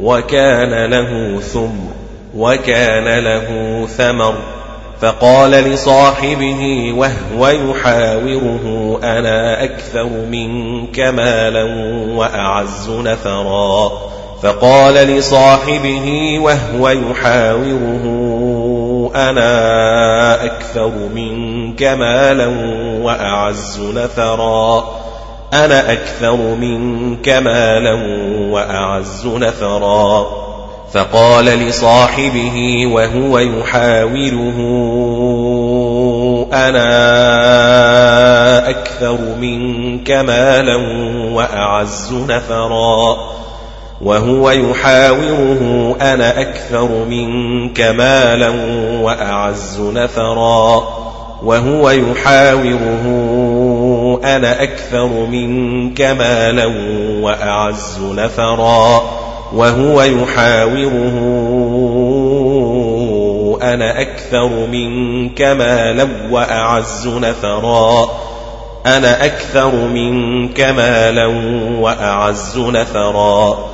وكان له ثمر وكان له ثمر فقال لصاحبه وهو يحاوره أنا أكثر منك مالا وأعز نفرا؟ فقال لصاحبه وهو يحاوره أنا أكثر منك مالا وأعز نفرا أنا أكثر منك مالا وأعز نفرا فقال لصاحبه وهو يحاوره أنا أكثر منك مالا وأعز نفرا وهو يحاوره أنا أكثر منك مالا وأعز نفرا. وهو يحاوره أنا أكثر منك مالا وأعز نفرا. وهو يحاوره أنا أكثر منك مالا وأعز نفرا. أنا أكثر منك مالا وأعز نفرا.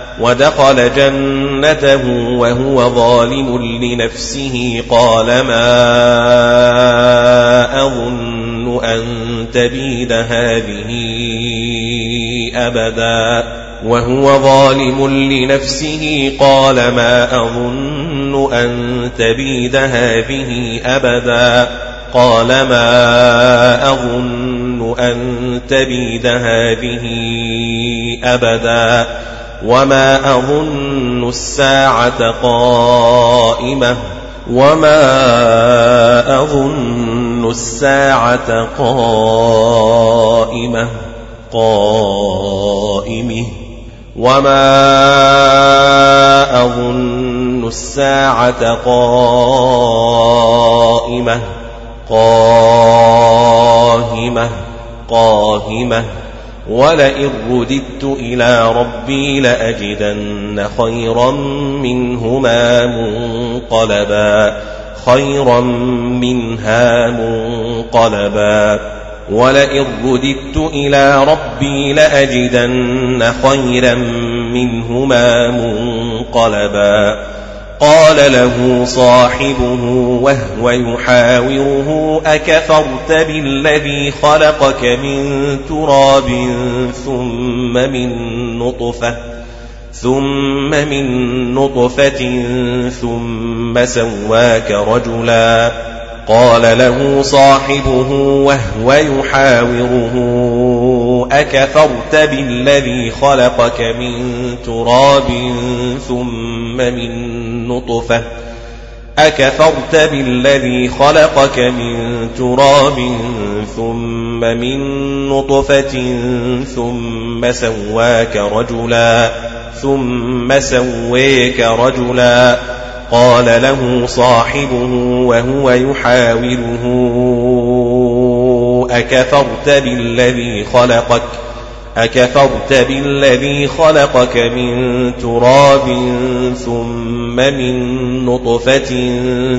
ودخل جنته وهو ظالم لنفسه قال ما أظن أن تبيد هذه أبدا وهو ظالم لنفسه قال ما أظن أن تبيد هذه أبدا قال ما أظن أن تبيد هذه أبدا وما أظن الساعة قائمة وما أظن الساعة قائمة قائمه وما أظن الساعة قائمة قاهمة قاهمة ولئن رددت إلى ربي لأجدن خيرا منهما منقلبا خيرا منها منقلبا. ولئن رددت إلى ربي لأجدن خيرا منهما منقلبا. قال له صاحبه وهو يحاوره أكفرت بالذي خلقك من تراب ثم من نطفة ثم من نطفة ثم سواك رجلا. قال له صاحبه وهو يحاوره أكفرت بالذي خلقك من تراب ثم من نطفة أكفرت بالذي خلقك من تراب ثم من نطفة ثم سواك رجلا ثم سويك رجلا قال له صاحبه وهو يحاوره أكفرت بالذي خلقك أكفرت بالذي خلقك من تراب ثم من نطفة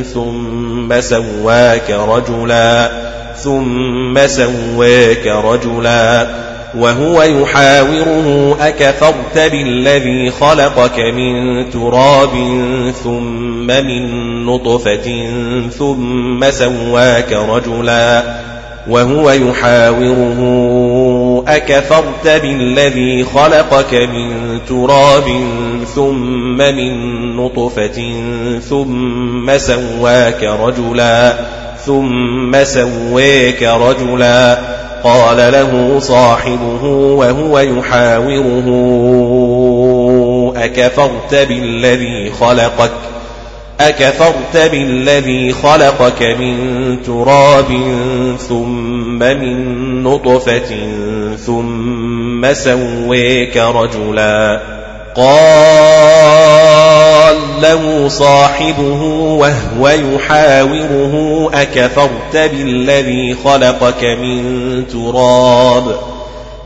ثم سواك رجلا ثم سواك رجلا. وهو يحاوره أكفرت بالذي خلقك من تراب ثم من نطفة ثم سواك رجلا. وهو يحاوره أكفرت بالذي خلقك من تراب ثم من نطفة ثم سواك رجلا ثم سويك رجلا قال له صاحبه وهو يحاوره أكفرت بالذي خلقك أكفرت بالذي خلقك من تراب ثم من نطفة ثم سويك رجلا قال له صاحبه وهو يحاوره أكفرت بالذي خلقك من تراب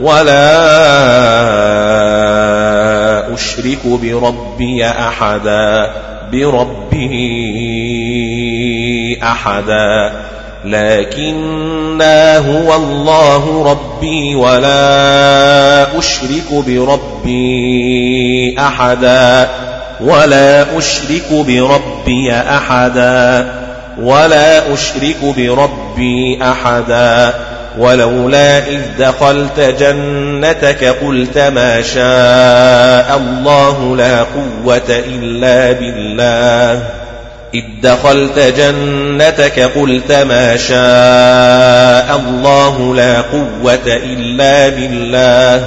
ولا أشرك بربي أحدا بربه أحدا. لكنا هو الله ربي ولا أشرك بربي أحدا ولا أشرك بربي أحدا ولا أشرك بربي أحدا. ولولا إذ دخلت جنتك قلت ما شاء الله لا قوة إلا بالله. إذ دخلت جنتك قلت ما شاء الله لا قوة إلا بالله.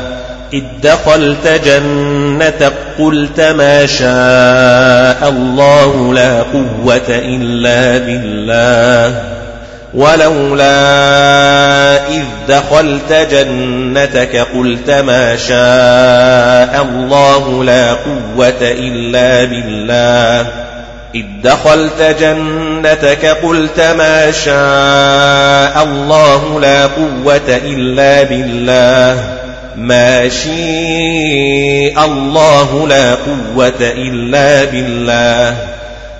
إذ دخلت جنتك قلت ما شاء الله لا قوة إلا بالله. ولولا إذ دخلت جنتك قلت ما شاء الله لا قوة إلا بالله. إذ دخلت جنتك قلت ما شاء الله لا قوة إلا بالله. ما شاء الله لا قوة إلا بالله.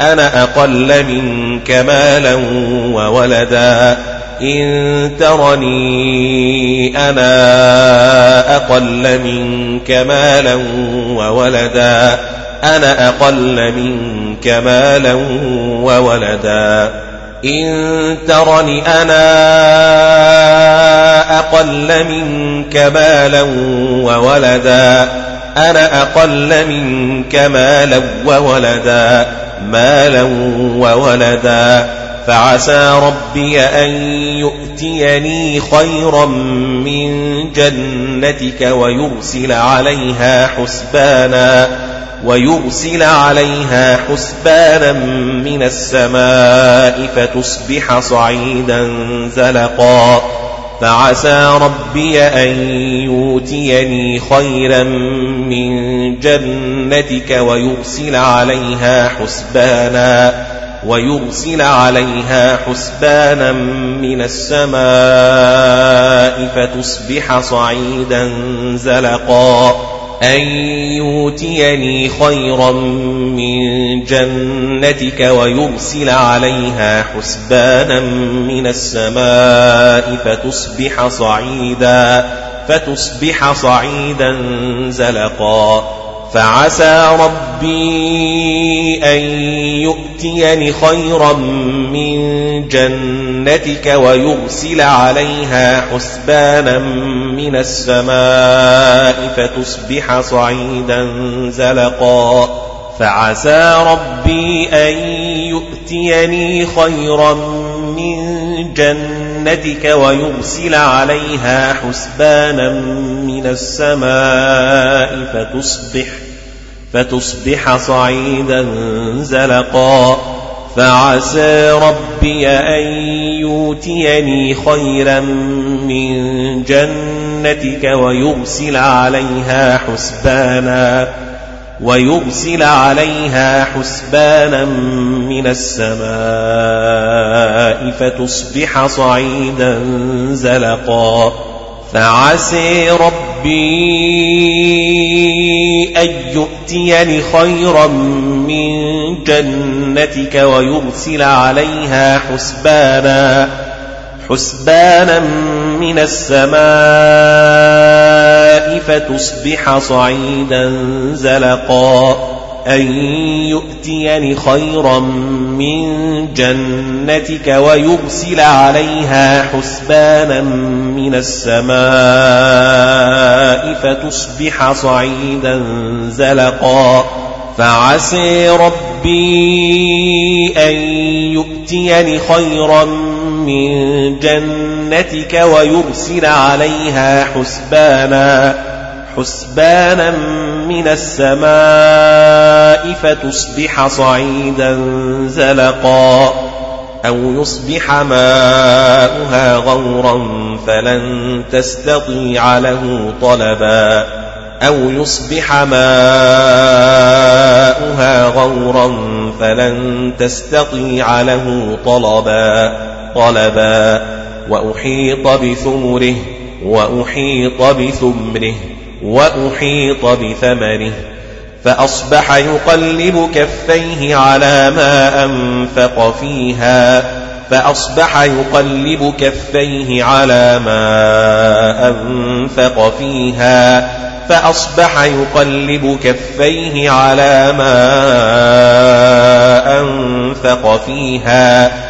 أنا أقل منك مالا وولدا. إن ترني أنا أقل منك مالا وولدا. أنا أقل منك مالا وولدا. إن ترني أنا أقل منك مالا وولدا. أنا أقل منك مالا وولدا. مالا وولدا فعسى ربي أن يؤتيني خيرا من جنتك ويرسل عليها حسبانا ويرسل عليها حسبانا من السماء فتصبح صعيدا زلقا فعسى ربي أن يؤتيني خيرا من جنتك ويرسل عليها حسبانا ويرسل عليها حسبانا من السماء فتصبح صعيدا زلقا أن يؤتيني خيرا من جنتك ويرسل عليها حسبانا من السماء فتصبح صعيدا فتصبح صعيدا زلقا. فعسى ربي أن يؤتيني خيرا من جنتك ويرسل عليها حسبانا من السماء فتصبح صعيدا زلقا. فعسى ربي أن يؤتيني خيرا من جنتك ويرسل عليها حسبانا من السماء فتصبح فتصبح صعيدا زلقا. فعسى ربي أن يؤتيني خيرا من جنتك ويرسل عليها حسبانا. ويرسل عليها حسبانا من السماء فتصبح صعيدا زلقا. فعسي ربي أن يؤتيني خيرا من جنتك ويرسل عليها حسبانا حسبانا من السماء فتصبح صعيدا زلقا. أن يؤتيني خيرا من جنتك ويرسل عليها حسبانا من السماء فتصبح صعيدا زلقا. فعسي ربي أن يؤتيني خيرا من جنتك ويرسل عليها حسبانا حسبانا من السماء فتصبح صعيدا زلقا أو يصبح ماؤها غورا فلن تستطيع له طلبا أو يصبح ماؤها غورا فلن تستطيع له طلبا. طلبا وأحيط بثمره وأحيط بثمره وأحيط بثمره فأصبح يقلب كفيه على ما أنفق فيها فأصبح يقلب كفيه على ما أنفق فيها فأصبح يقلب كفيه على ما أنفق فيها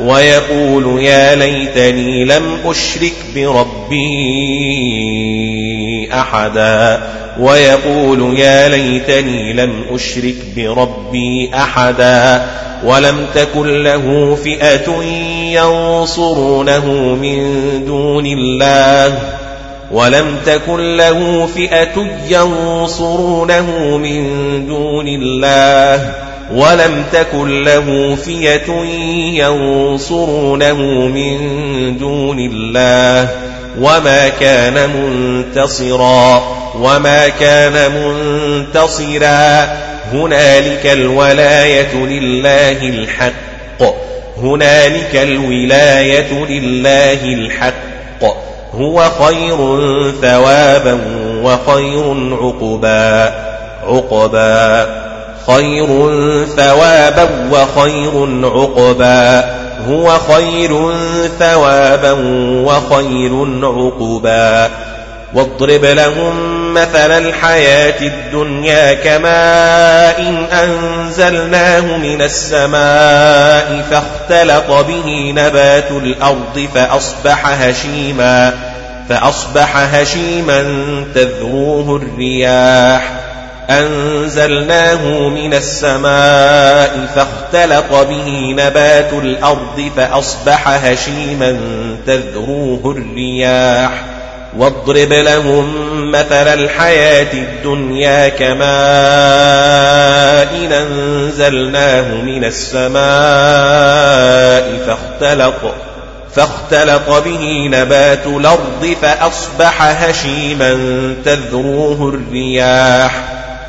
ويقول يا ليتني لم أشرك بربي أحدا. ويقول يا ليتني لم أشرك بربي أحدا. ولم تكن له فئة ينصرونه من دون الله. ولم تكن له فئة ينصرونه من دون الله. ولم تكن له فئة ينصرونه من دون الله وما كان منتصرا وما كان منتصرا هنالك الولاية لله الحق هنالك الولاية لله الحق هو خير ثوابا وخير عقبا عقبا خير ثوابا وخير عقبا. هو خير ثوابا وخير عقبا. واضرب لهم مثل الحياة الدنيا كماء إن أنزلناه من السماء فاختلط به نبات الأرض فأصبح هشيما فأصبح هشيما تذروه الرياح. أنزلناه من السماء فاختلط به نبات الأرض فأصبح هشيما تذروه الرياح. واضرب لهم مثل الحياة الدنيا كماء أنزلناه من السماء فاختلط فاختلط به نبات الأرض فأصبح هشيما تذروه الرياح.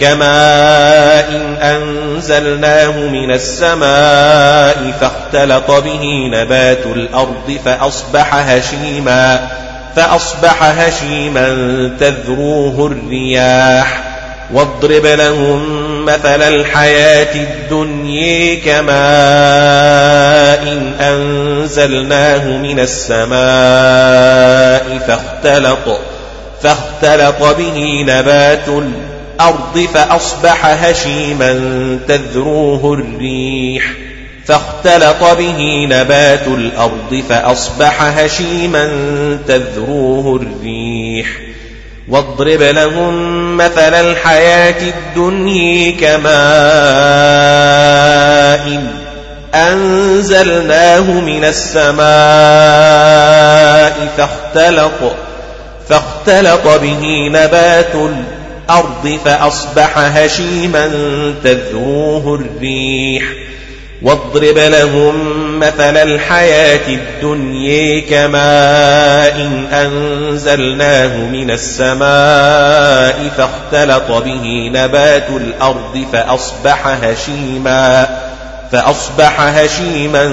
كما إن أنزلناه من السماء فاختلط به نبات الأرض فأصبح هشيما فأصبح هشيما تذروه الرياح واضرب لهم مثل الحياة الدنيا كما إن أنزلناه من السماء فاختلط فاختلط به نبات الأرض الأرض فأصبح هشيما تذروه الريح فاختلط به نبات الأرض فأصبح هشيما تذروه الريح. واضرب لهم مثل الحياة الدنيا كماء أنزلناه من السماء فاختلط فاختلط به نبات الأرض الأرض فأصبح هشيما تذروه الريح. واضرب لهم مثل الحياة الدنيا كماء إن أنزلناه من السماء فاختلط به نبات الأرض فأصبح هشيما فأصبح هشيما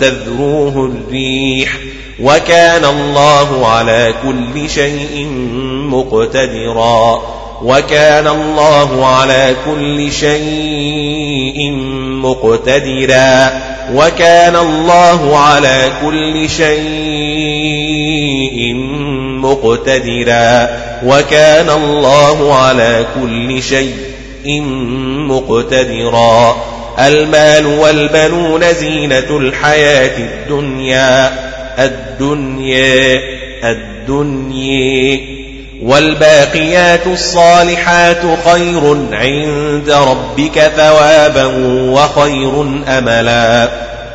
تذروه الريح. وكان الله على كل شيء مقتدرا. وكان الله على كل شيء مقتدرا. وكان الله على كل شيء مقتدرا. وكان الله على كل شيء مقتدرا. المال والبنون زينة الحياة الدنيا. الدنيا الدنيا. والباقيات الصالحات خير عند ربك ثوابا وخير أملا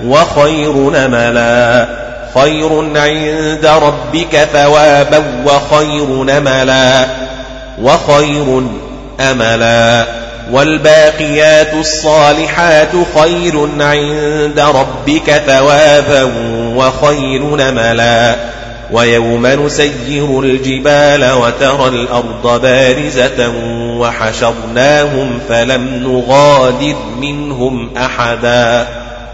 وخير أملا خير عند ربك ثوابا وخير أملا وخير أملا. والباقيات الصالحات خير عند ربك ثوابا وخير نملا. ويوم نسير الجبال وترى الأرض بارزة وحشرناهم فلم نغادر منهم أحدا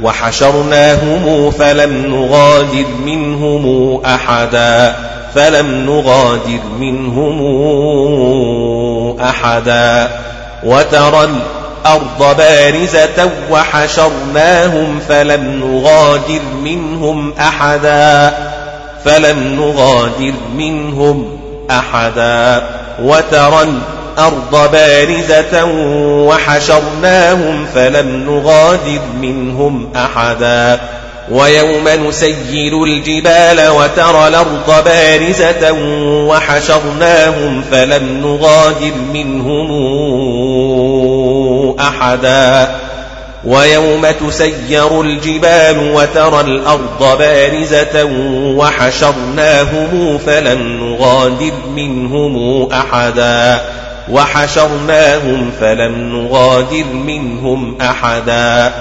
وحشرناهم فلم نغادر منهم أحدا فلم نغادر منهم أحدا وترى الأرض بارزة وحشرناهم فلم نغادر منهم أحدا فلم نغادر منهم أحدا وترى الأرض بارزة وحشرناهم فلم نغادر منهم أحدا ويوم نسير الجبال وترى الأرض بارزة وحشرناهم فلم نغادر منهم أحدا ويوم تسير الجبال وترى الأرض بارزة وحشرناهم فلم نغادر منهم أحدا وحشرناهم فلم نغادر منهم أحدا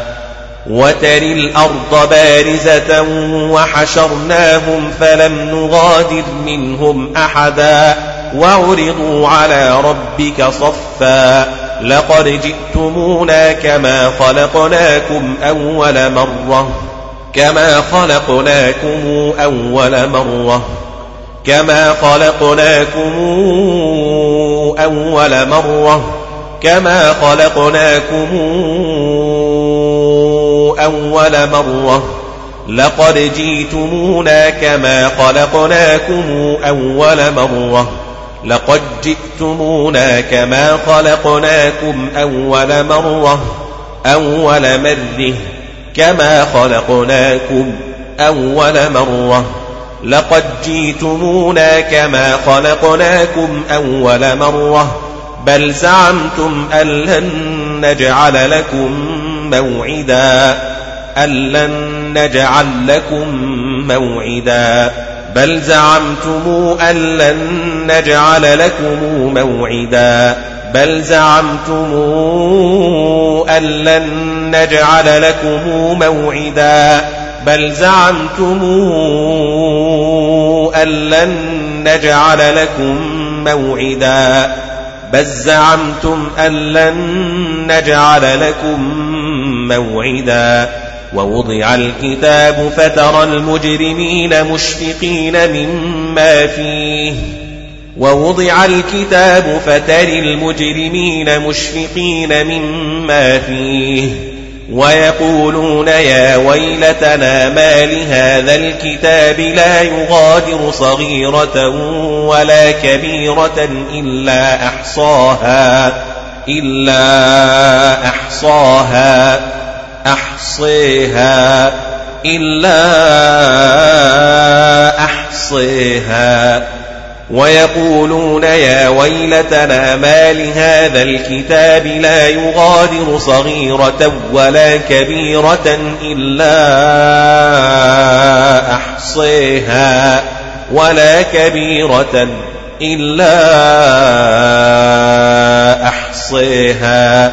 وتري الأرض بارزة وحشرناهم فلم نغادر منهم أحدا وعرضوا على ربك صفا لقد جئتمونا كما خلقناكم أول مرة. كما خلقناكم أول مرة. كما خلقناكم أول مرة. كما خلقناكم أول مرة. لقد جئتمونا كما خلقناكم أول مرة. لقد جئتمونا كما خلقناكم أول مرة أول مرة كما خلقناكم أول مرة. لقد جئتمونا كما خلقناكم أول مرة بل زعمتم أن لن نجعل لكم موعدا أن لن نجعل لكم موعدا. بل زعمتم أن لن نجعل لكم موعدا بل زعمتم أن لن نجعل لكم موعدا بل زعمتم أن لن نجعل لكم موعدا بل زعمتم أن لن نجعل لكم موعدا ووضع الكتاب فترى المجرمين مشفقين مما فيه. ووضع الكتاب فترى المجرمين مشفقين مما فيه. ويقولون يا ويلتنا ما لهذا الكتاب لا يغادر صغيرة ولا كبيرة إلا أحصاها إلا أحصاها. أحصيها إلا أحصيها. ويقولون يا ويلتنا ما لهذا الكتاب لا يغادر صغيرة ولا كبيرة إلا أحصيها ولا كبيرة إلا أحصيها.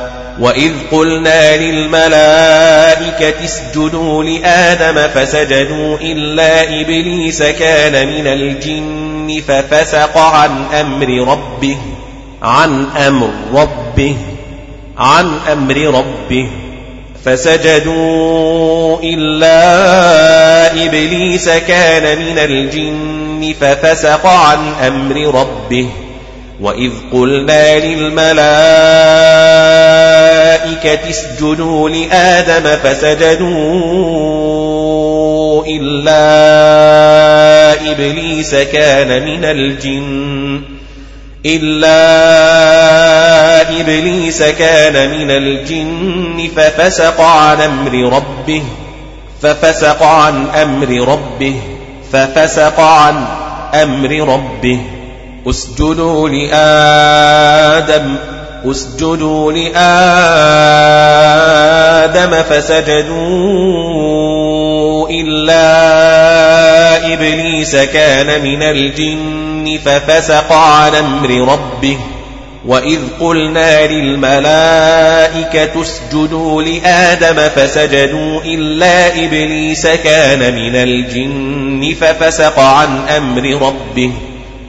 وإذ قلنا للملائكة اسجدوا لآدم فسجدوا إلا إبليس كان من الجن ففسق عن أمر ربه عن أمر ربه عن أمر ربه. فسجدوا إلا إبليس كان من الجن ففسق عن أمر ربه. وإذ قلنا للملائكة اسجدوا لآدم فسجدوا إلا إبليس كان من الجن إلا إبليس كان من الجن ففسق عن أمر ربه ففسق عن أمر ربه ففسق عن أمر ربه اسجدوا لآدم اسجدوا لآدم فسجدوا إلا إبليس كان من الجن ففسق عن أمر ربه. وإذ قلنا للملائكة اسجدوا لآدم فسجدوا إلا إبليس كان من الجن ففسق عن أمر ربه.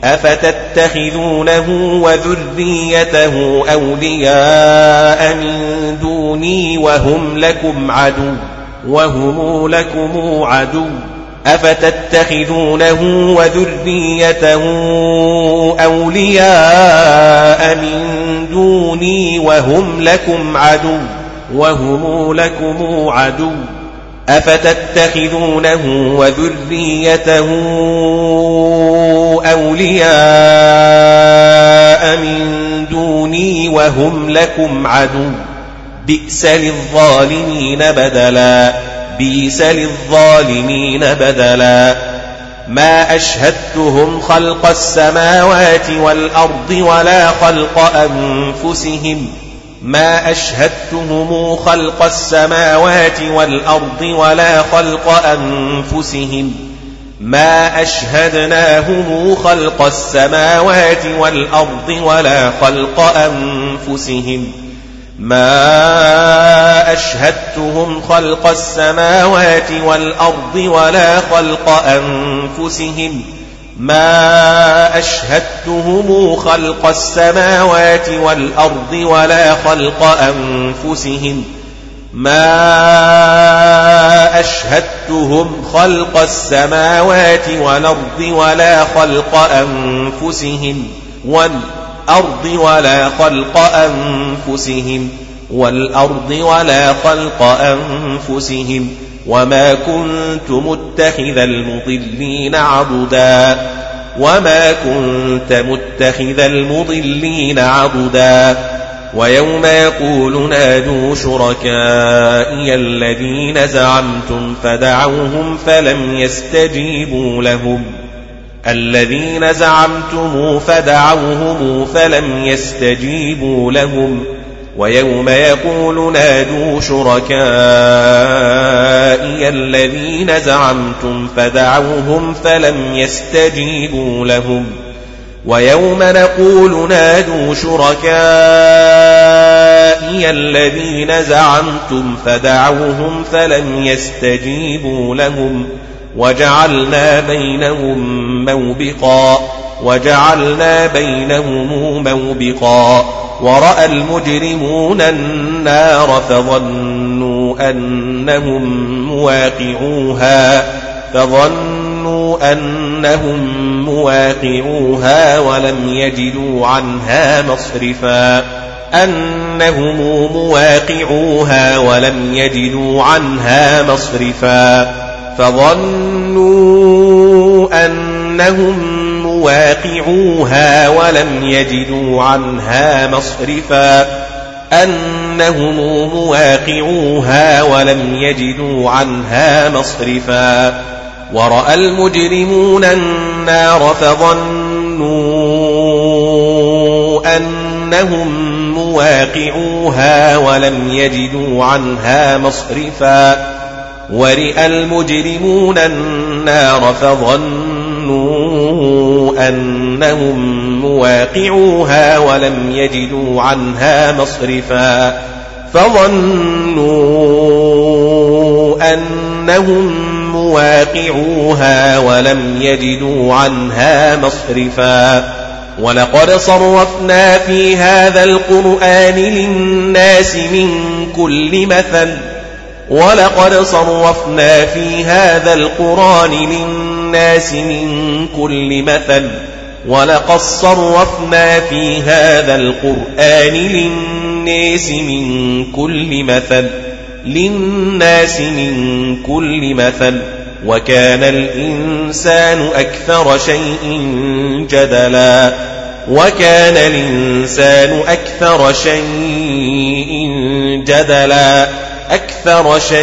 أفتتخذونه وذريته أولياء من دوني وهم لكم عدو وهم لكم عدو أفتتخذونه وذريته أولياء من دوني وهم لكم عدو وهم لكم عدو أفتتخذونه وذريته أولياء من دوني وهم لكم عدو بئس للظالمين بدلا بئس للظالمين بدلا ما أشهدتهم خلق السماوات والأرض ولا خلق أنفسهم ما أشهدتهم خلق السماوات والأرض ولا خلق أنفسهم ما أشهدناهم خلق السماوات والأرض ولا خلق أنفسهم ما أشهدتهم خلق السماوات والأرض ولا خلق أنفسهم ما أشهدتهم خلق السماوات والأرض ولا خلق أنفسهم ما أشهدتهم خلق السماوات والأرض ولا خلق أنفسهم والأرض ولا خلق أنفسهم والأرض ولا خلق أنفسهم وما كنت متخذ المضلين عضدا وما كنت متخذ المضلين عضدا ويوم يقول نادوا شركائي الذين زعمتم فدعوهم فلم يستجيبوا لهم الذين زعمتم فدعوهم فلم يستجيبوا لهم ويوم يقول نادوا شركائي الذين زعمتم فدعوهم فلم يستجيبوا لهم. ويوم نقول نادوا شركائي الذين زعمتم فدعوهم فلم يستجيبوا لهم. وجعلنا بينهم موبقا وجعلنا بينهم موبقا. ورأى المجرمون النار فظنوا أنهم مواقعوها فظنوا أنهم مواقعوها ولم يجدوا عنها مصرفا أنهم مواقعوها ولم يجدوا عنها مصرفا فظنوا أنهم واقعوها ولم يجدوا عنها مصرفا أنهم مواقعوها ولم يجدوا عنها مصرفا. ورأى المجرمون النار فظنوا أنهم مواقعوها ولم يجدوا عنها مصرفا. ورئ المجرمون النار فظنوا أنهم مواقعوها ولم يجدوا عنها مصرفا فظنوا أنهم مواقعوها ولم يجدوا عنها مصرفا ولقد صرفنا في هذا القرآن للناس من كل مثل ولقد صرفنا في هذا القرآن للناس من كل مثل ولقد صرفنا في هذا القرآن للناس من كل مثل للناس من كل مثل وكان الإنسان أكثر شيء جدلا وكان الإنسان أكثر شيء جدلا أكثر شيء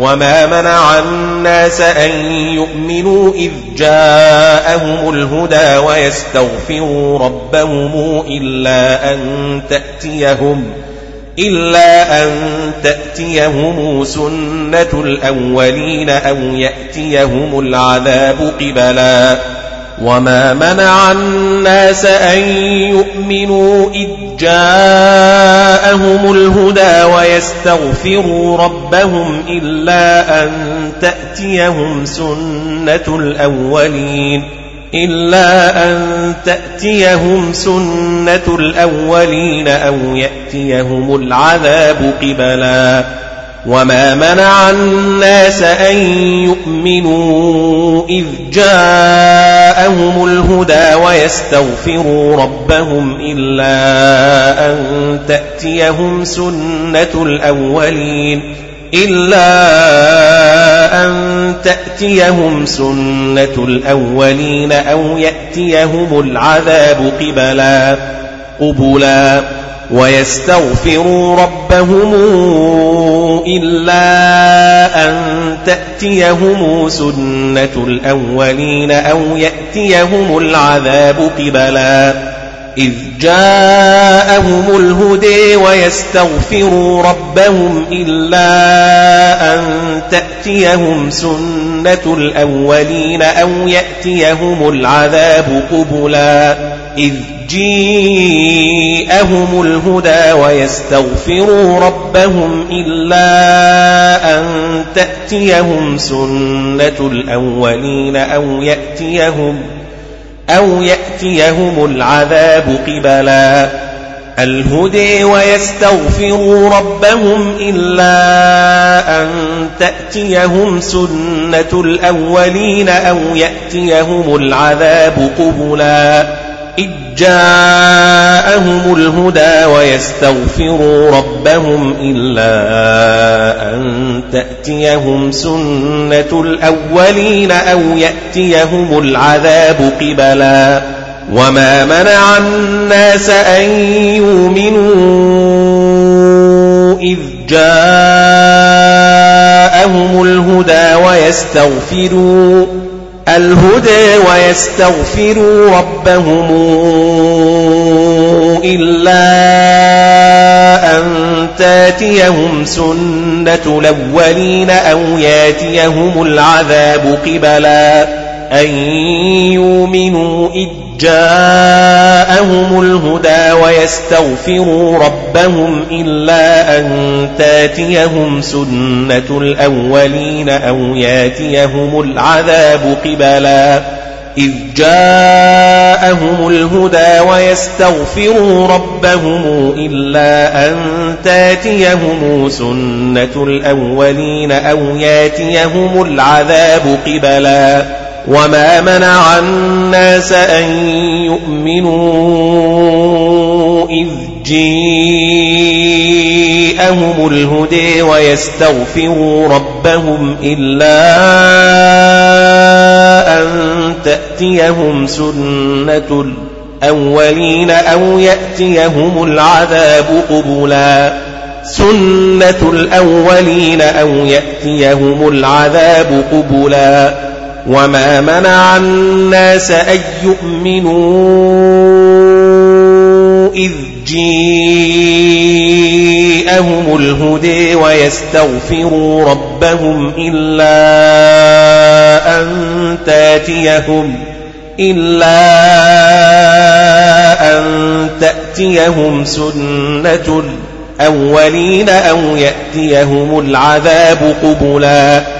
وما منع الناس أن يؤمنوا إذ جاءهم الهدى ويستغفروا ربهم إلا أن تأتيهم إلا أن تأتيهم سنة الأولين أو يأتيهم العذاب قبلا وما منع الناس أن يؤمنوا إذ جاءهم الهدى ويستغفروا ربهم إلا أن تأتيهم سنة الأولين إلا أن تأتيهم سنة الأولين أو يأتيهم العذاب قبلا وما منع الناس أن يؤمنوا إذ جاءهم الهدى ويستغفروا ربهم إلا أن تأتيهم سنة الأولين إلا أن تأتيهم سنة الأولين أو يأتيهم العذاب قبلا قبلا ويستغفروا ربهم إلا أن تأتيهم سنة الأولين أو يأتيهم العذاب قبلا. إذ جاءهم الهدي ويستغفروا ربهم إلا أن تأتيهم سنة الأولين أو يأتيهم العذاب قبلا. إذ جيءهم الهدى ويستغفروا ربهم إلا أن تأتيهم سنة الأولين أو يأتيهم أو يأتيهم العذاب قبلا. الهدي ويستغفروا ربهم إلا أن تأتيهم سنة الأولين أو يأتيهم العذاب قبلا. إذ جاءهم الهدى ويستغفروا ربهم إلا أن تأتيهم سنة الأولين أو يأتيهم العذاب قبلا. وما منع الناس أن يؤمنوا إذ جاءهم الهدى ويستغفروا. الهدى ويستغفروا ربهم إلا أن تاتيهم سنة الأولين أو ياتيهم العذاب قبلا. أن يؤمنوا إذ جاءهم الهدى ويستغفروا ربهم إلا أن تاتيهم سنة الأولين أو ياتيهم العذاب قبلا. إذ جاءهم الهدى ويستغفروا ربهم إلا أن تاتيهم سنة الأولين أو ياتيهم العذاب قبلا. وما منع الناس أن يؤمنوا إذ جيءهم الهدي ويستغفروا ربهم إلا أن تأتيهم سنة الأولين أو يأتيهم العذاب قبلا سنة الأولين أو يأتيهم العذاب قبلا وما منع الناس أن يؤمنوا إذ جيءهم الهدي ويستغفروا ربهم إلا أن تاتيهم إلا أن تأتيهم سنة الأولين أو يأتيهم العذاب قبلا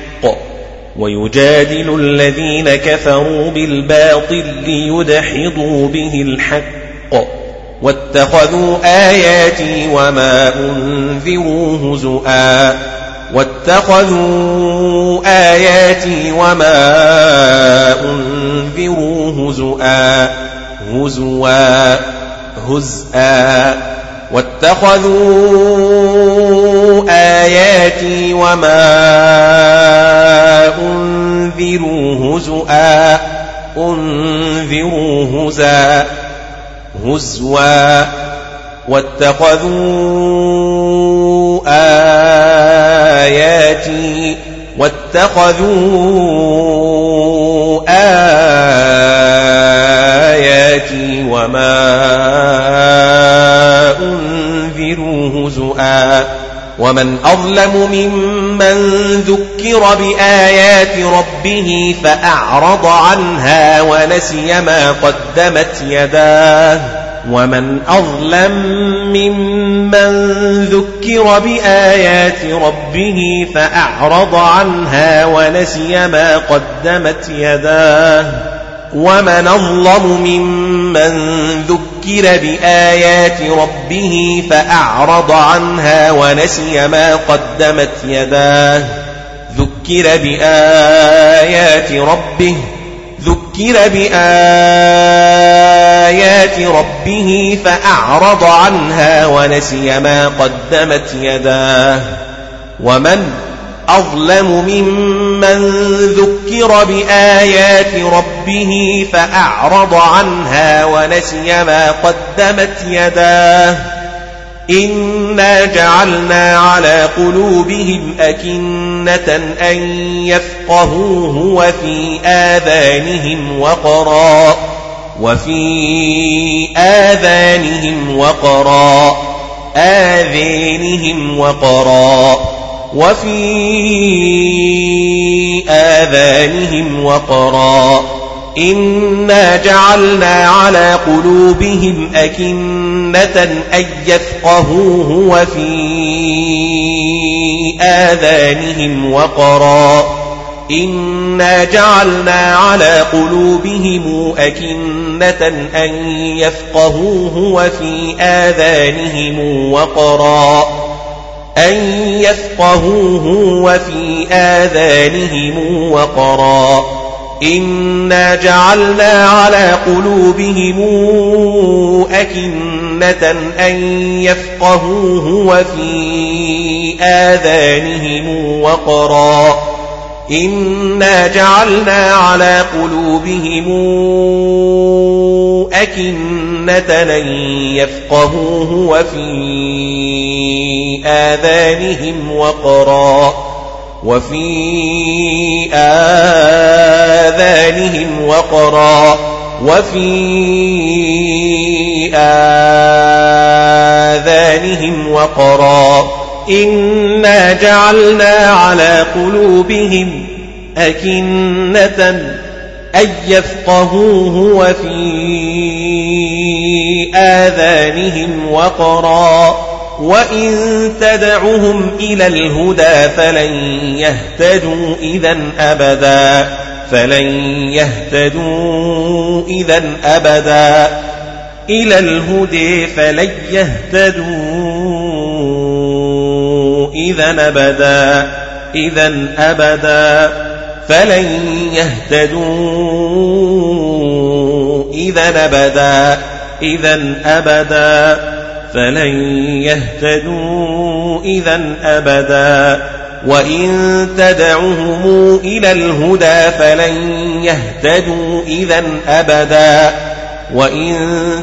ويجادل الذين كفروا بالباطل ليدحضوا به الحق واتخذوا آياتي وما أنذروا هزؤا واتخذوا آياتي وما أنذروا هزؤا هزوا هزءا. واتخذوا آياتي وما أنذروا هزؤا أنذروا هزا هزوا. واتخذوا آياتي واتخذوا آياتي وما أنذروا هزؤا ومن أظلم ممن ذكر بآيات ربه فأعرض عنها ونسي ما قدمت يداه. ومن أظلم ممن ذكر بآيات ربه فأعرض عنها ونسي ما قدمت يداه. ومن أظلم ممن ذكر بآيات ربه فأعرض عنها ونسي ما قدمت يداه ذكر بآيات ربه ذكر بآيات ربه فأعرض عنها ونسي ما قدمت يداه ومن أظلم ممن ذكر بآيات ربه فأعرض عنها ونسي ما قدمت يداه. إنا جعلنا على قلوبهم أكنة أن يفقهوه وفي آذانهم وقرا وفي آذانهم وقرا آذانهم وقرا. وفي آذانهم وقرا إنا جعلنا على قلوبهم أكنة أن يفقهوه وفي آذانهم وقرا إنا جعلنا على قلوبهم أكنة أن يفقهوه وفي آذانهم وقرا أن يفقهوه وفي آذانهم وقرا إنا جعلنا على قلوبهم أكنة أن يفقهوه وفي آذانهم وقرا إنا جعلنا على قلوبهم أكنة أن يفقهوه وفي آذانهم وقرا وفي آذانهم وقرا وفي آذانهم وقرا إنا جعلنا على قلوبهم أكنة أن يفقهوه وفي آذانهم وقرا وإن تدعهم إلى الهدى فلن يهتدوا إذا أبدا فلن يهتدوا إذا أبدا إلى الهدى فلن يهتدوا إذا أبدا إذا أبدا فلن يهتدوا. إذا أبدا إذا أبدا فلن يهتدوا. إذا أبدا وإن تدعهم إلى الهدى فلن يهتدوا. إذا أبدا وإن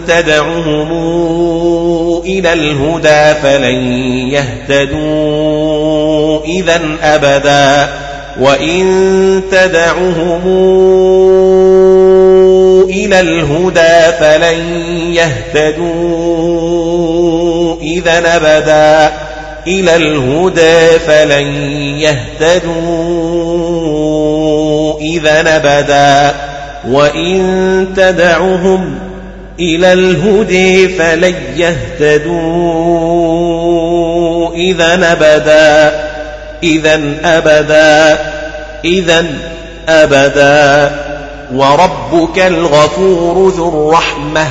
تدعهم إلى الهدى فلن يهتدوا إذا أبدا وإن تدعهم إلى الهدى فلن يهتدوا إذا أبدا إلى الهدى فلن يهتدوا إذا نبدا وإن تدعهم إلى الهدى فلن يهتدوا إذا نبدا إذا أبدا إذا أبدا. وربك الغفور ذو الرحمة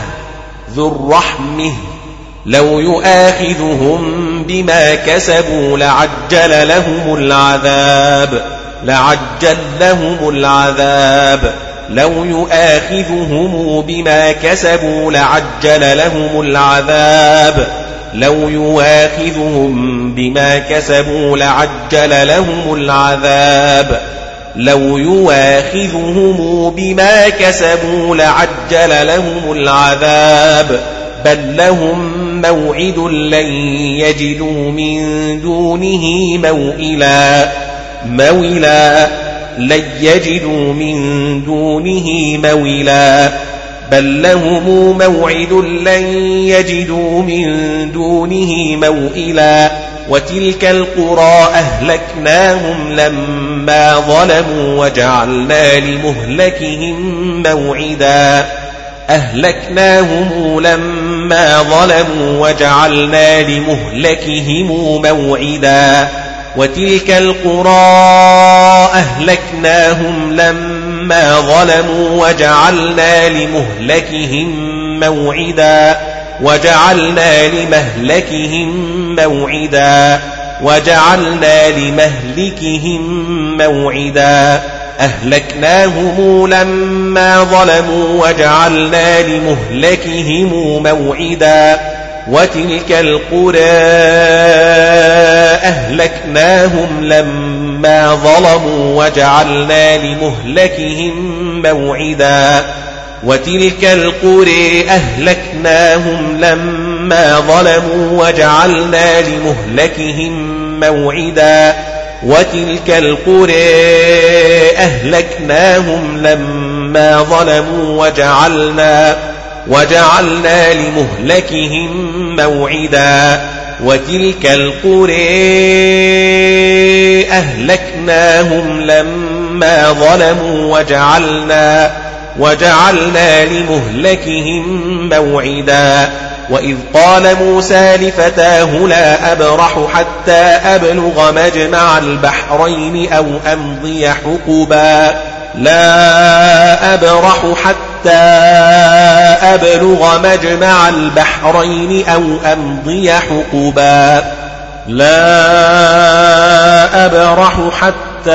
ذو الرحمه لو يؤاخذهم بما كسبوا لعجل لهم العذاب لعجل لهم العذاب. لو يؤاخذهم بما كسبوا لعجل لهم العذاب. لو يواخذهم بما كسبوا لعجل لهم العذاب. لو يواخذهم بما كسبوا لعجل لهم العذاب. بل لهم موعد لن يجدوا من دونه موئلا. موئلا. لن يجدوا من دونه موئلا بل لهم موعد لن يجدوا من دونه موئلا وتلك القرى أهلكناهم لما ظلموا وجعلنا لمهلكهم موعدا أهلكناهم لما ظلموا وجعلنا لمهلكهم موعدا وتلك القرى أهلكناهم لما ظلموا وجعلنا لمهلكهم موعدا وجعلنا لمهلكهم موعدا وجعلنا لمهلكهم موعدا. أهلكناهم لما ظلموا وجعلنا لمهلكهم موعدا. وتلك القرى أهلكناهم لما ظلموا وجعلنا لمهلكهم موعدا. وتلك القرى أهلكناهم لما ظلموا وجعلنا لمهلكهم موعدا. وتلك القرى أهلكناهم لما ظلموا وجعلنا وجعلنا لمهلكهم موعدا وتلك القرى أهلكناهم لما ظلموا وجعلنا وجعلنا لمهلكهم موعدا وإذ قال موسى لفتاه لا أبرح حتى أبلغ مجمع البحرين أو أمضي حقبا لا أبرح حتى أبلغ مجمع البحرين أو أمضي حقبا. لا أبرح حتى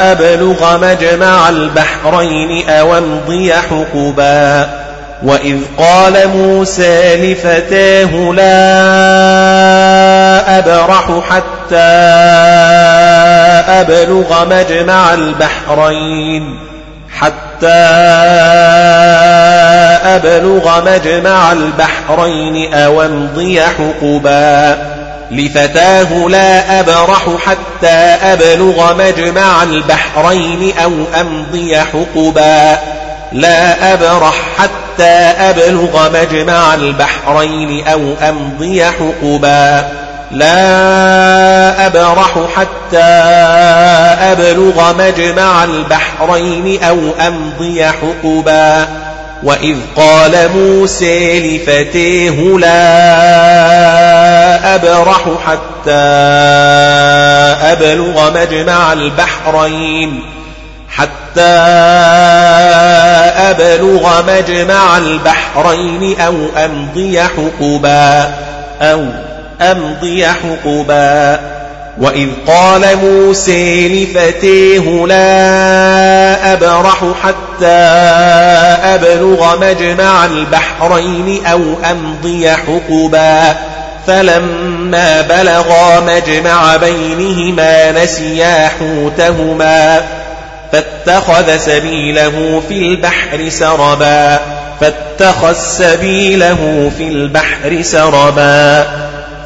أبلغ مجمع البحرين أو أمضي حقبا. وإذ قال موسى لفتاه لا أبرح حتى أبلغ مجمع البحرين. حتى أبلغ مجمع البحرين أو امضي حقبا لفتاه لا أبرح حتى أبلغ مجمع البحرين أو أمضي حقبا لا أبرح حتى أبلغ مجمع البحرين أو أمضي حقبا لا أبرح حتى أبلغ مجمع البحرين أو أمضي حقبا. وإذ قال موسى لفتيه لا أبرح حتى أبلغ مجمع البحرين. حتى أبلغ مجمع البحرين أو أمضي حقبا. أو أمضي حقبا. وإذ قال موسى لفتيه لا أبرح حتى أبلغ مجمع البحرين أو أمضي حقبا. فلما بلغا مجمع بينهما نسيا حوتهما. فاتخذ سبيله في البحر سربا. فاتخذ سبيله في البحر سربا.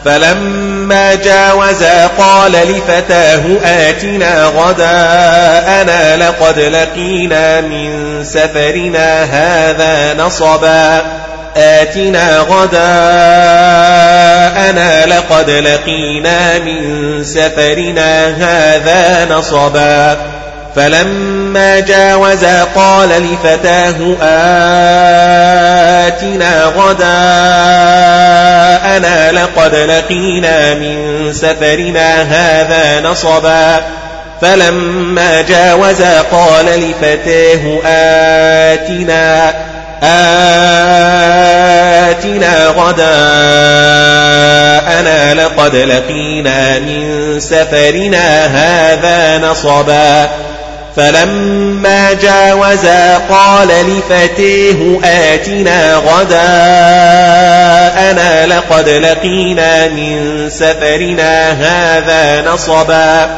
فلما جاوزا قال لفتاه آتنا غداءنا لقد لقينا من سفرنا هذا نصبا. آتنا غداءنا لقد لقينا من سفرنا هذا نصبا. فلما جاوزا قال لفتاه آتنا غداءنا لقد لقينا من سفرنا هذا نصبا. فلما جاوزا قال لفتاه آتنا آتنا غداءنا لقد لقينا من سفرنا هذا نصبا. فلما جاوزا قال لفتيه آتنا غداءنا لقد لقينا من سفرنا هذا نصبا.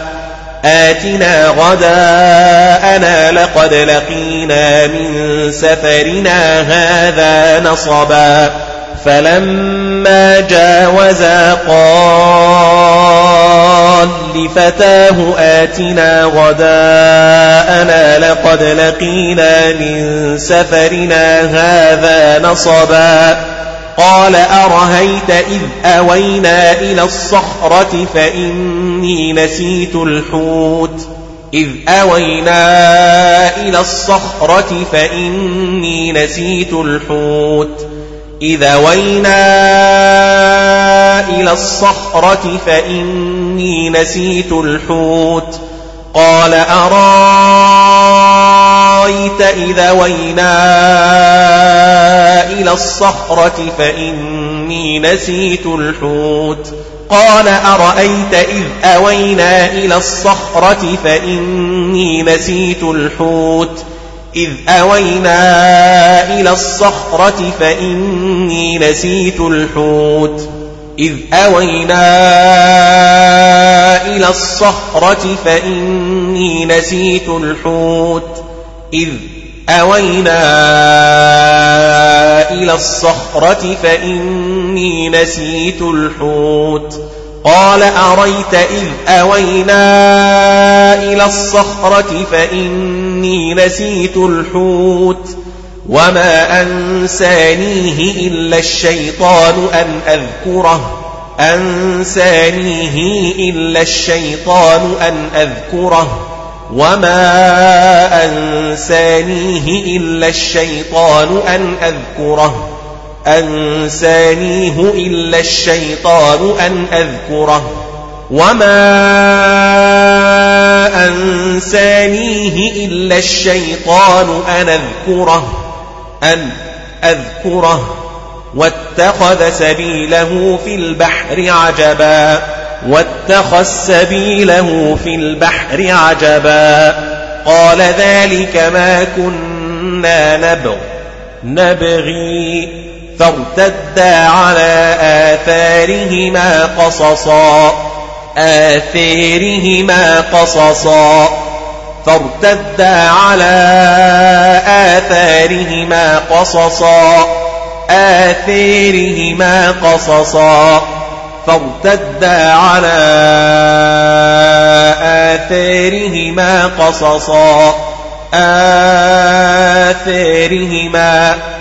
آتنا غداءنا لقد لقينا من سفرنا هذا نصبا. فلما جاوزا قال لفتاه آتنا غداءنا لقد لقينا من سفرنا هذا نصبا قال أرهيت إذ أوينا إلى الصخرة فإني نسيت الحوت إذ أوينا إلى الصخرة فإني نسيت الحوت إذا وينا إلى الصخرة فإني نسيت الحوت. قال أرأيت إذا وينا إلى الصخرة فإني نسيت الحوت. قال أرأيت إذ أوينا إلى الصخرة فإني نسيت الحوت. إذ أوينا إلى الصخرة فإني نسيت الحوت. إذ أوينا إلى الصخرة فإني نسيت الحوت. إذ أوينا إلى الصخرة فإني نسيت الحوت. قال أريت إذ أوينا إلى الصخرة فإني نسيت الحوت وما أنسانيه إلا الشيطان أن أذكره أنسانيه إلا الشيطان أن أذكره وما أنسانيه إلا الشيطان أن أذكره أنسانيه إلا الشيطان أن أذكره. وما أنسانيه إلا الشيطان أن أذكره. أن أذكره. واتخذ سبيله في البحر عجبا. واتخذ سبيله في البحر عجبا. قال ذلك ما كنا نبغ نبغي فارتدا على آثارهما قصصا آثارهما قصصا. فارتدا على آثارهما قصصا آثارهما قصصا. فارتدا على آثارهما قصصا آثارهما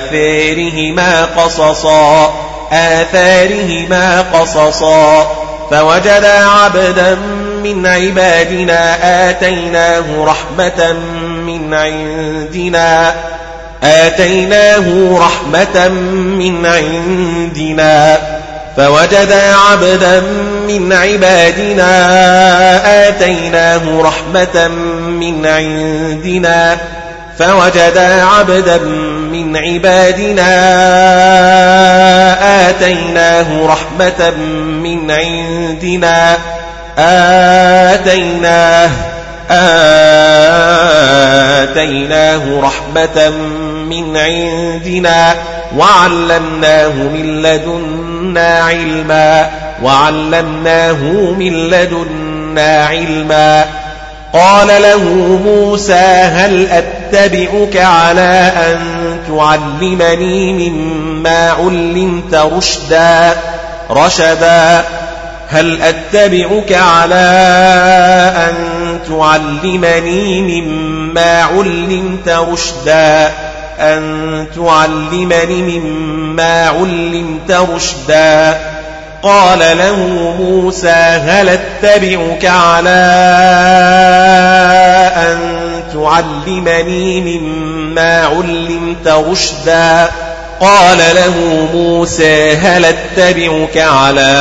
آثارهما قصصا آثارهما قصصا. فوجدا عبدا من عبادنا آتيناه رحمة من عندنا آتيناه رحمة من عندنا. فوجدا عبدا من عبادنا آتيناه رحمة من عندنا. فوجدا عبدا من عبادنا آتيناه رحمة من عندنا آتيناه آتيناه رحمة من عندنا وعلمناه من لدنا علما وعلمناه من لدنا علما قال له موسى هل أتبعك على أن تعلمني مما علمت رشدا رشدا. هل أتبعك على أن تعلمني مما علمت رشدا؟ أن تعلمني مما علمت رشدا. قال له موسى هل أتبعك على أن تعلمني مما علمت رشدا. قال له موسى هل أتبعك على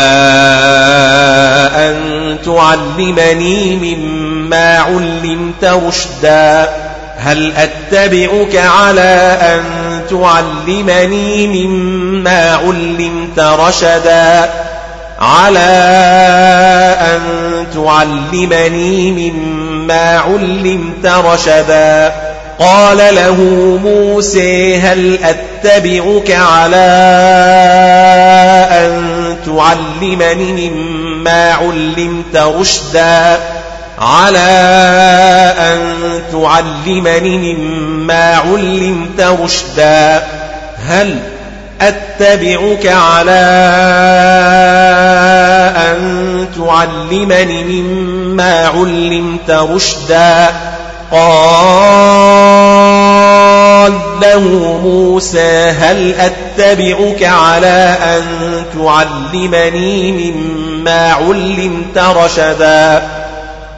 أن تعلمني مما علمت رشدا؟ هل أتبعك على أن تعلمني مما علمت رشدا؟ على أن تعلمني مما علمت رشدا. قال له موسى هل أتبعك على أن تعلمني مما علمت رشدا؟ على أن تعلمني مما علمت رشدا. هل أتبعك على أن تعلمني مما علمت رشدا. قال له موسى هل أتبعك على أن تعلمني مما علمت رشدا؟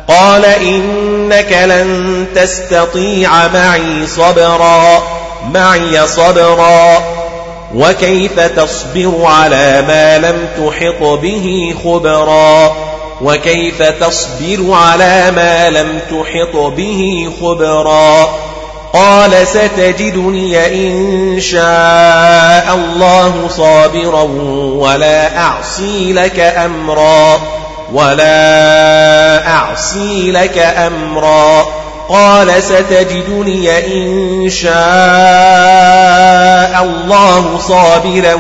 قال إنك لن تستطيع معي صبرا معي صبرا. وكيف تصبر على ما لم تحط به خبرا؟ وكيف تصبر على ما لم تحط به خبرا؟ قال ستجدني إن شاء الله صابرا ولا أعصي لك أمرا ولا أعصي لك أمرا. قال ستجدني إن شاء الله صابرا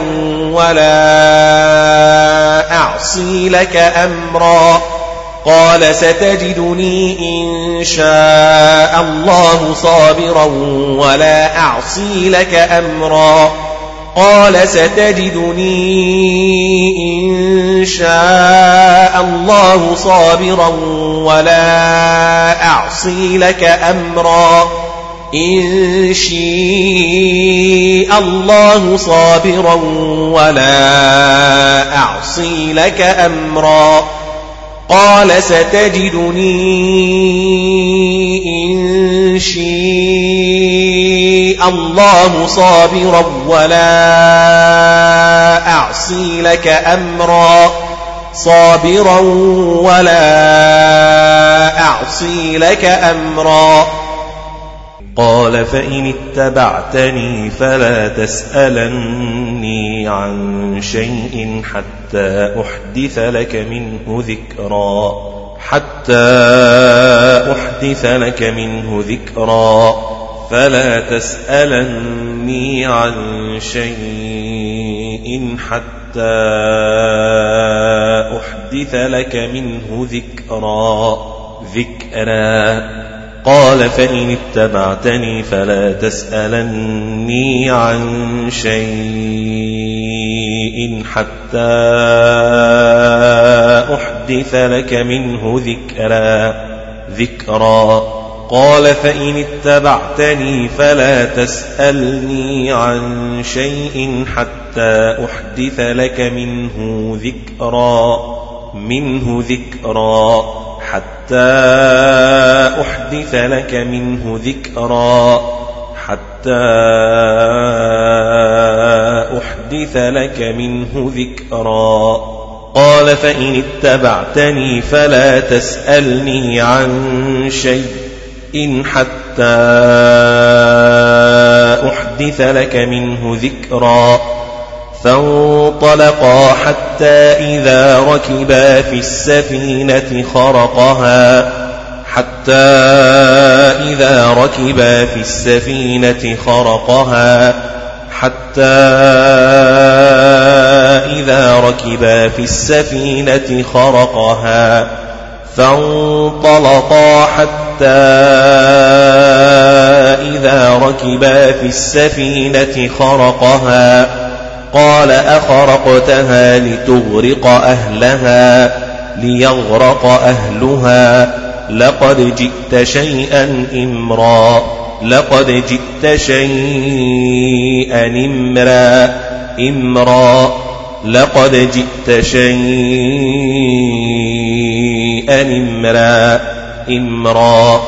ولا أعصي لك أمرا. قال ستجدني إن شاء الله صابرا ولا أعصي لك أمرا. قال ستجدني إن شاء الله صابرا ولا أعصي لك أمرا. إن شاء الله صابرا ولا أعصي لك أمرا. قال ستجدني إن شاء الله صابرا ولا أعصي لك أمرا صابرا ولا أعصي لك أمرا قال فإن اتبعتني فلا تسألني عن شيء حتى أحدث لك منه ذكرا. حتى أحدث لك منه ذكرا. فلا تسألني عن شيء حتى أحدث لك منه ذكرا. ذكرا. قال فإن اتبعتني فلا تسألني عن شيء حتى أحدث لك منه ذكرا. ذكرا. قال فإن اتبعتني فلا تسألني عن شيء حتى أحدث لك منه ذكرا. منه ذكرا. حتى أحدث لك منه ذكرا. حتى أحدث لك منه ذكرا. قال فإن اتبعتني فلا تسألني عن شيء. إن حتى أحدث لك منه ذكرا. فانطلقا حتى إذا ركبا في السفينة خرقها. حتى إذا ركبا في السفينة خرقها. حتى إذا ركبا في السفينة خرقها. فانطلقا حتى إذا ركبا في السفينة خرقها. قال أخرقتها لتغرق أهلها ليغرق أهلها. لقد جئت شيئا إمرا لقد جئت شيئا إمرا إمرا. لقد جئت شيئا إمرا إمرا.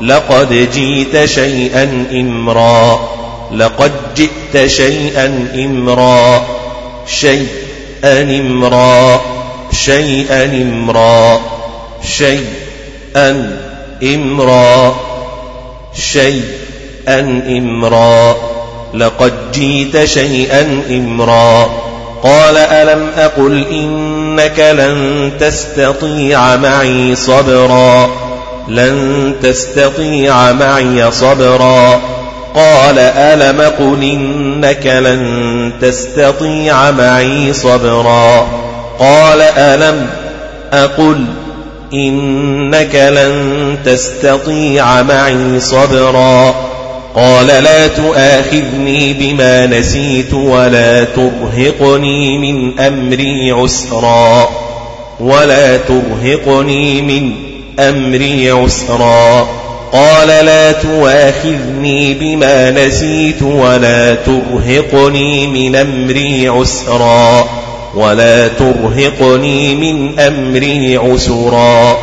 لقد جئت شيئا إمرا. لقد جئت شيئا إمرا. شيئا إمرا. شيئا إمرا. شيئا إمرا. شيئا إمرا. لقد جئت شيئا إمرا. قال ألم أقل إنك لن تستطيع معي صبرا. لن تستطيع معي صبرا. قال ألم قل إنك لن تستطيع معي صبرا قال ألم أقل إنك لن تستطيع معي صبرا قال لا تؤاخذني بما نسيت ولا ترهقني من أمري عسرا ولا ترهقني من أمري عسرا قال لا تواخذني بما نسيت ولا ترهقني من أمري عسرا ولا ترهقني من أمري عسرا.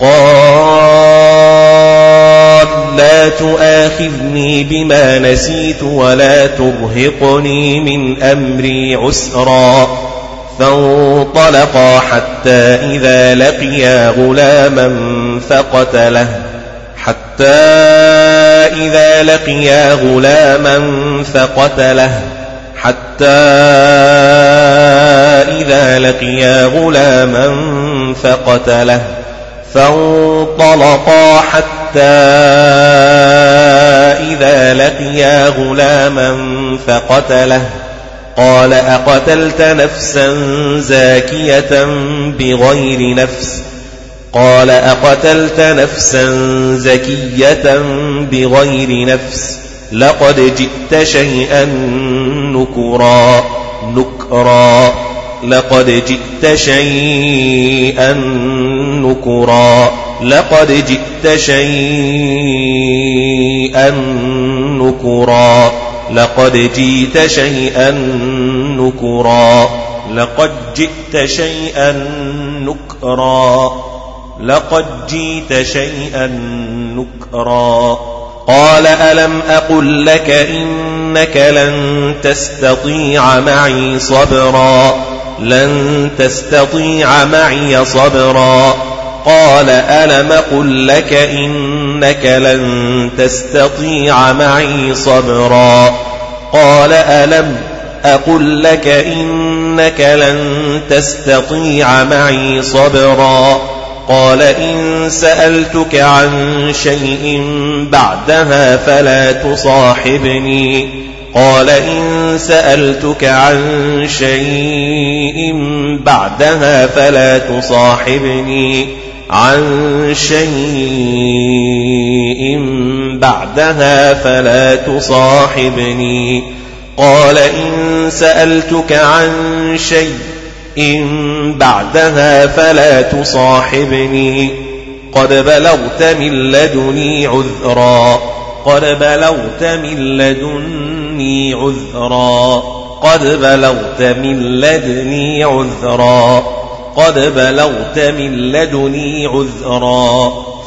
قال لا تؤاخذني بما نسيت ولا ترهقني من أمري عسرا. فانطلقا حتى إذا لقيا غلاما فقتله. حتى إذا لقيا غلاما فقتله. حتى إذا لقيا غلاما فقتله. فانطلقا حتى إذا لقيا غلاما فقتله. قال أقتلت نفسا زاكية بغير نفس؟ قال أقتلت نفسا زكية بغير نفس لقد جئت شيئا نكرا نكرا. لقد جئت شيئا نكرا. لقد جئت شيئا نكرا. لقد جئت شيئا نكرا. لقد جئت شيئا نكرا. لقد جئت شيئا نكرا. قال ألم أقل لك إنك لن تستطيع معي صبرا؟ لن تستطيع معي صبرا. قال ألم قل لك إنك لن تستطيع معي صبرا؟ قال ألم أقل لك إنك لن تستطيع معي صبرا؟ قال إن سألتك عن شيء بعدها فلا تصاحبني. قال إن سألتك عن شيء بعدها فلا تصاحبني. عن شيء بعدها فلا تصاحبني. قال إن سألتك عن شيء بعدها فلا تصاحبني. قد بلغت من لدني عذرا. قد بلغت من لدني عذرا. قد بلغت من لدني عذرا. قد بلغت من لدني عذرا.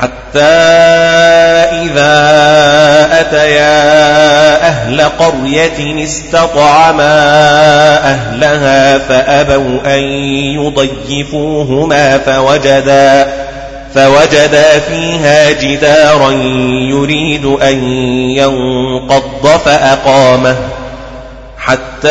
حتى إذا أتيا أهل قرية استطعما أهلها فأبوا أن يضيفوهما فوجدا فوجدا فيها جدارا يريد أن ينقض فأقامه. حتى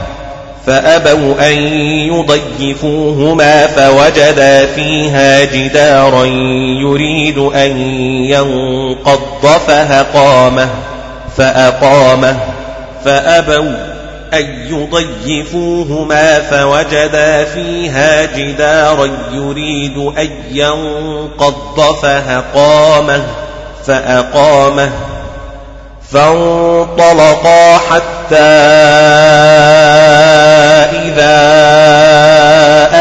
فأبوا أن يضيفوهما فوجدا فيها جدارا يريد أن ينقض فأقامه فأقامه فأبوا أن يضيفوهما فوجدا فيها جدارا يريد أن ينقض فأقامه فأقامه فانطلقا حتى إذا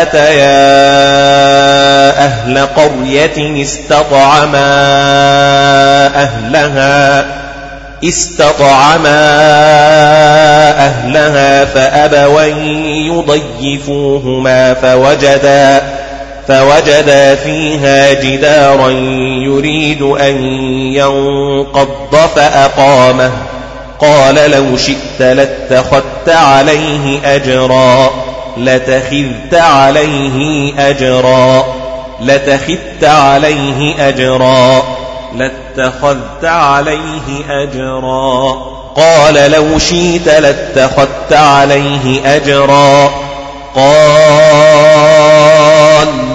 أتيا أهل قرية استطعما أهلها استطعما أهلها فأبوا يضيفوهما فوجدا فوجدا فيها جدارا يريد أن ينقض فأقامه. قال لو شئت لاتخذت عليه أجرا لتخذت عليه أجرا لتخذت عليه أجرا لاتخذت عليه أجرا. قال لو شئت لاتخذت عليه أجرا. قال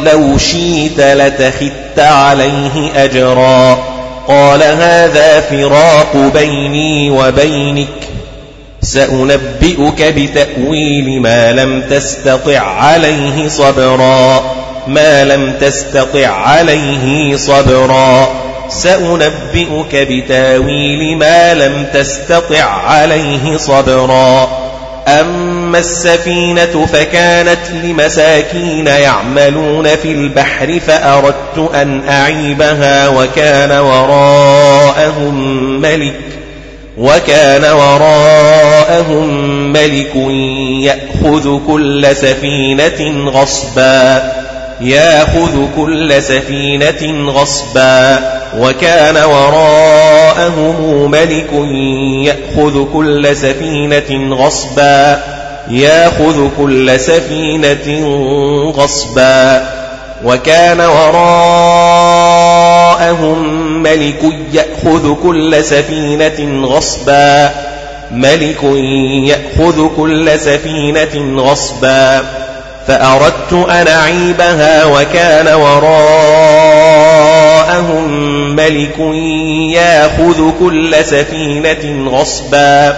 لو شئت لتخذت عليه أجرا. قال هذا فراق بيني وبينك سأنبئك بتأويل ما لم تستطع عليه صبرا ما لم تستطع عليه صبرا. سأنبئك بتأويل ما لم تستطع عليه صبرا. أما السفينة فكانت لمساكين يعملون في البحر فأردت أن أعيبها وكان وراءهم ملك وكان وراءهم ملك يأخذ كل سفينة غصبا يأخذ كل سفينة غصبا وكان وراءهم ملك يأخذ كل سفينة غصبا ياخذ كل سفينة غصبا وكان وراءهم ملك يأخذ كل سفينة غصبا ملك يأخذ كل سفينة غصبا فأردت أن أعيبها وكان وراءهم ملك يأخذ كل سفينة غصبا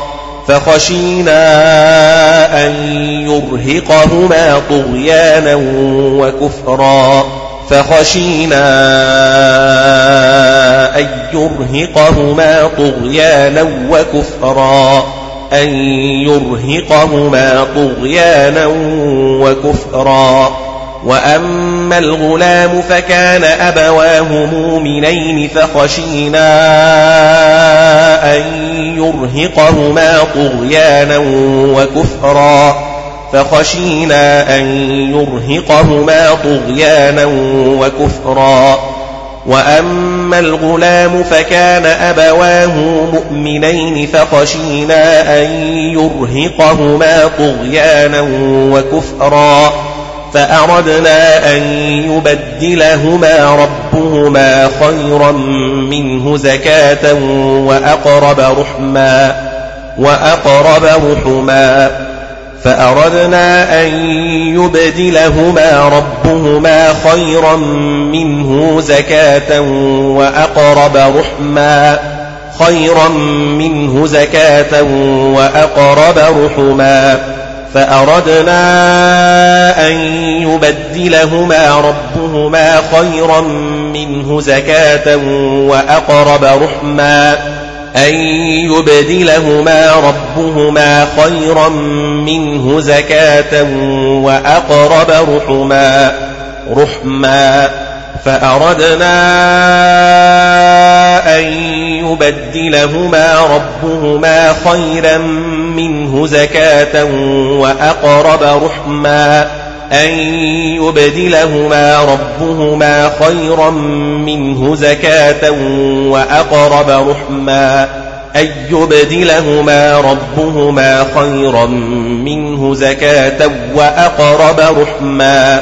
فخشينا أن يرهقهما طغيانا وكفرا فخشينا أن يرهقهما طغيانا وكفرا أن يرهقهما طغيانا وكفرا وأما الغلام فكان أبواه مؤمنين فخشينا أن يرهقهما طغيانا وكفرا فخشينا أن يرهقهما طغيانا وكفرا وأما الغلام فكان أبواه مؤمنين فخشينا أن يرهقهما طغيانا وكفرا فأردنا أن يبدلهما ربهما خيرا منه زكاة وأقرب رحما وأقرب رحما فأردنا أن يبدلهما ربهما خيرا منه زكاة وأقرب رحما خيرا منه زكاة وأقرب رحما فأردنا أن يبدلهما ربهما خيرا منه زكاة وأقرب رحما أن يبدلهما ربهما خيرا منه زكاة وأقرب رحما رحما. فأردنا أن يبدلهما ربهما خيرا منه زكاة وأقرب رحما أن يبدلهما ربهما خيرا منه زكاة وأقرب رحما أن يبدلهما ربهما خيرا منه زكاة وأقرب رحما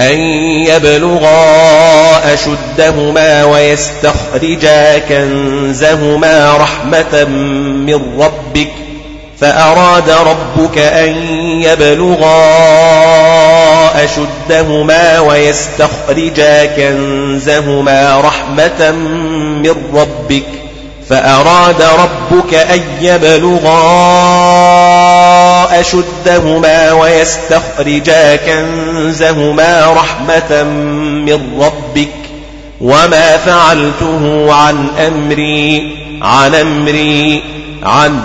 أن يبلغا أشدهما ويستخرجا كنزهما رحمة من ربك فأراد ربك أن يبلغا أشدهما ويستخرجا كنزهما رحمة من ربك فأراد ربك أن يبلغا أشدهما ويستخرجا كنزهما رحمة من ربك وما فعلته عن أمري عن أمري عن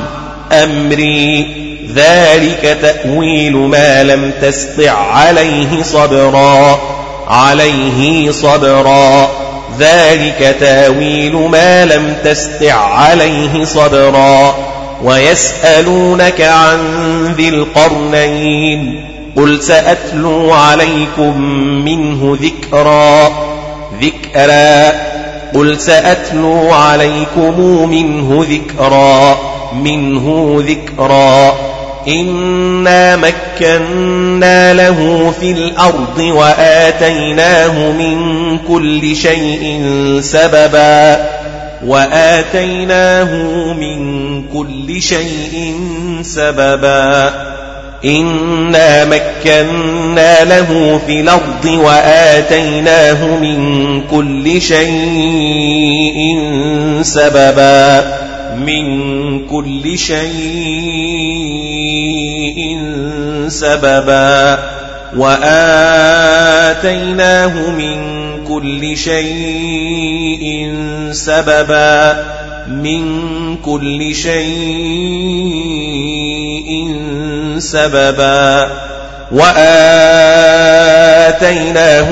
أمري. ذلك تأويل ما لم تستع عليه صبرا عليه صبرا. ذلك تاويل ما لم تستع عليه صبرا. ويسألونك عن ذي القرنين قل سأتلو عليكم منه ذكرا ذكرا. قل سأتلو عليكم منه ذكرا منه ذكرا. إنا مكنا له في الأرض وآتيناه من كل شيء سببا. وآتيناه من كل شيء سببا. إنا مكنا له في الأرض وآتيناه من كل شيء سببا. من كل شيء سببا. وآتيناه من كل شيء سببا من كل شيء سببا. وآتيناه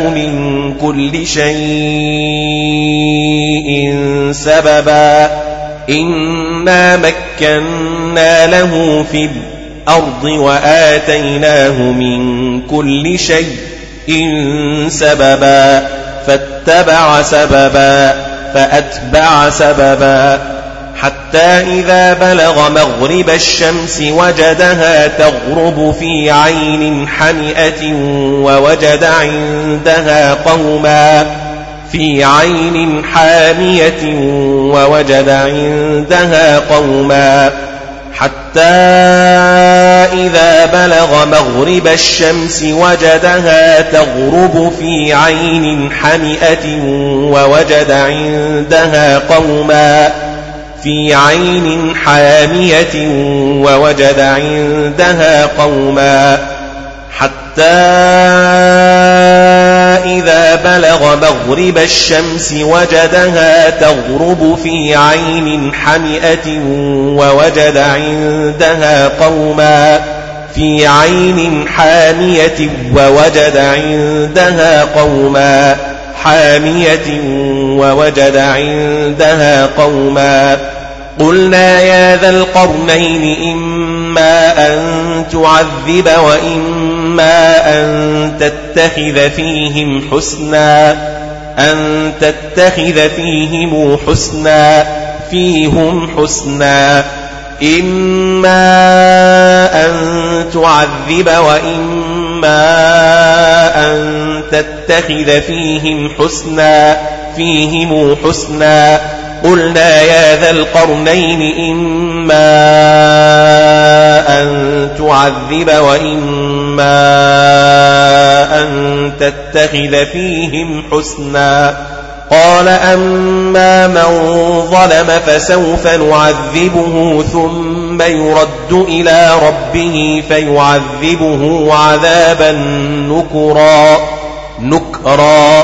من كل شيء سببا. إنا مكنا له في الأرض وآتيناه من كل شيء سببا. فاتبع سببا فأتبع سببا. حتى إذا بلغ مغرب الشمس وجدها تغرب في عين حمئة ووجد عندها قوما في عين حامية ووجد عندها قوما. حتى إذا بلغ مغرب الشمس وجدها تغرب في عين حمئة ووجد عندها قوما في عين حامية ووجد عندها قوما حتى إذا بلغ مغرب الشمس وجدها تغرب في عين حمئة ووجد عندها قوما في عين حامية ووجد عندها قوما حامية ووجد عندها قوما قلنا يا ذا القرنين إما أن تعذب وإما أن تتخذ فيهم حسنا أن تتخذ فيهم حسنا فيهم حسنا إما أن تعذب وإما أن تتخذ فيهم حسنا فيهم حسنا قلنا يا ذا القرنين إما أن تعذب وإما أن تتخذ فيهم حسنا قال أما من ظلم فسوف نعذبه ثم يرد إلى ربه فيعذبه عذابا نكرا نكرا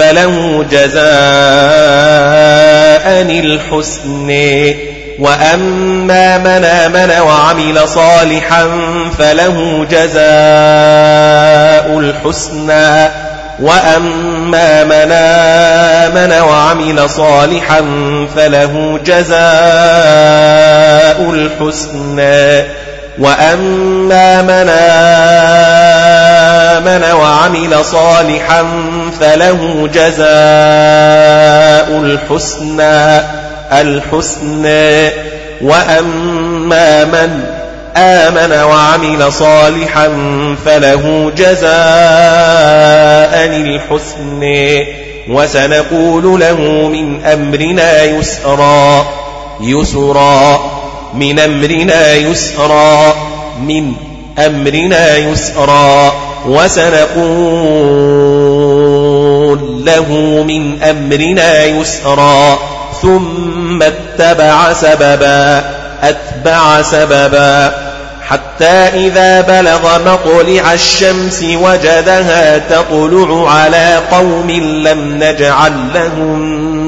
فله جزاء الحسنى وأما من آمن وعمل صالحا فله جزاء الحسنى وأما من آمن وعمل صالحا فله جزاء الحسنى وأما من آمن وعمل صالحا فله جزاء الحسنى الحسنى. وأما من آمن وعمل صالحا فله جزاء الحسن وسنقول له من أمرنا يسرا يسرا. من أمرنا يسرا من أمرنا يسرا وسنقول له من أمرنا يسرا ثم اتبع سببا أتبع سببا حتى إذا بلغ مطلع الشمس وجدها تطلع على قوم لم نجعل لهم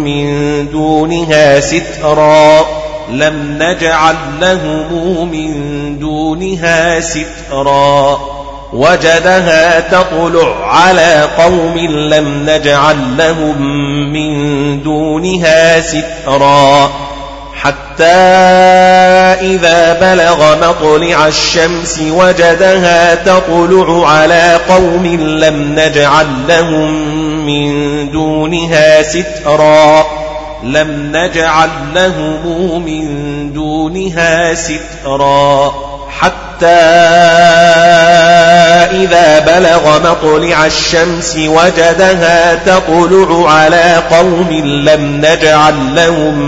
من دونها سترا. لم نجعل لهم من دونها سترا. وجدها تطلع على قوم لم نجعل لهم من دونها سترا. حتى إذا بلغ مطلع الشمس وجدها تطلع على قوم لم نجعل لهم من دونها سترا. لم نجعل لهم من دونها سترا حتى إذا بلغ مطلع الشمس وجدها تطلع على قوم لم نجعل لهم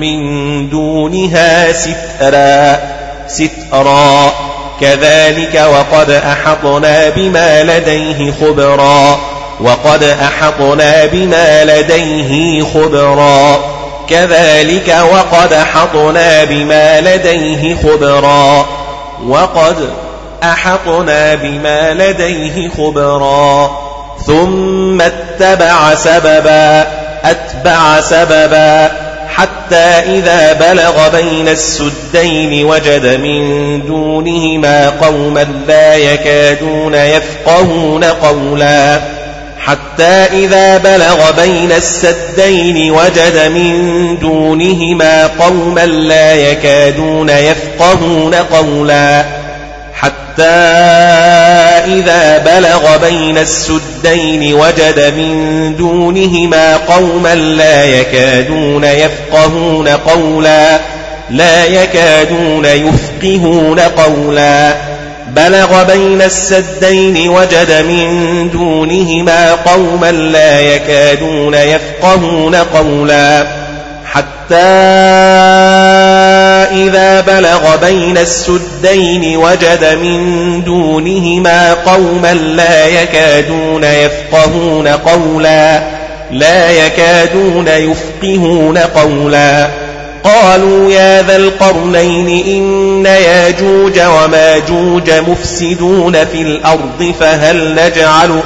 من دونها سترا سترا. كذلك وقد أحطنا بما لديه خبرا. وقد أحطنا بما لديه خبرا. كذلك وقد أحطنا بما لديه خبرا. وقد أحطنا بما لديه خبرا. ثم اتبع سببا أتبع سببا حتى إذا بلغ بين السدين وجد من دونهما قوما لا يكادون يفقهون قولا. حتى إذا بلغ بين السدين وجد من دونهما قوما لا يكادون يفقهون قولا. حتى إذا بلغ بين السدين وجد من دونهما قوما لا يكادون يفقهون قولا. لا يكادون يفقهون قولا. بلغ بين السدين وجد من دونهما قوما لا يكادون يفقهون قولا حتى إذا بلغ بين السدين وجد من دونهما قوما لا يكادون يفقهون قولا لا يكادون يفقهون قولا قالوا يا ذا القرنين إن ياجوج وماجوج مفسدون في الأرض فهل نجعل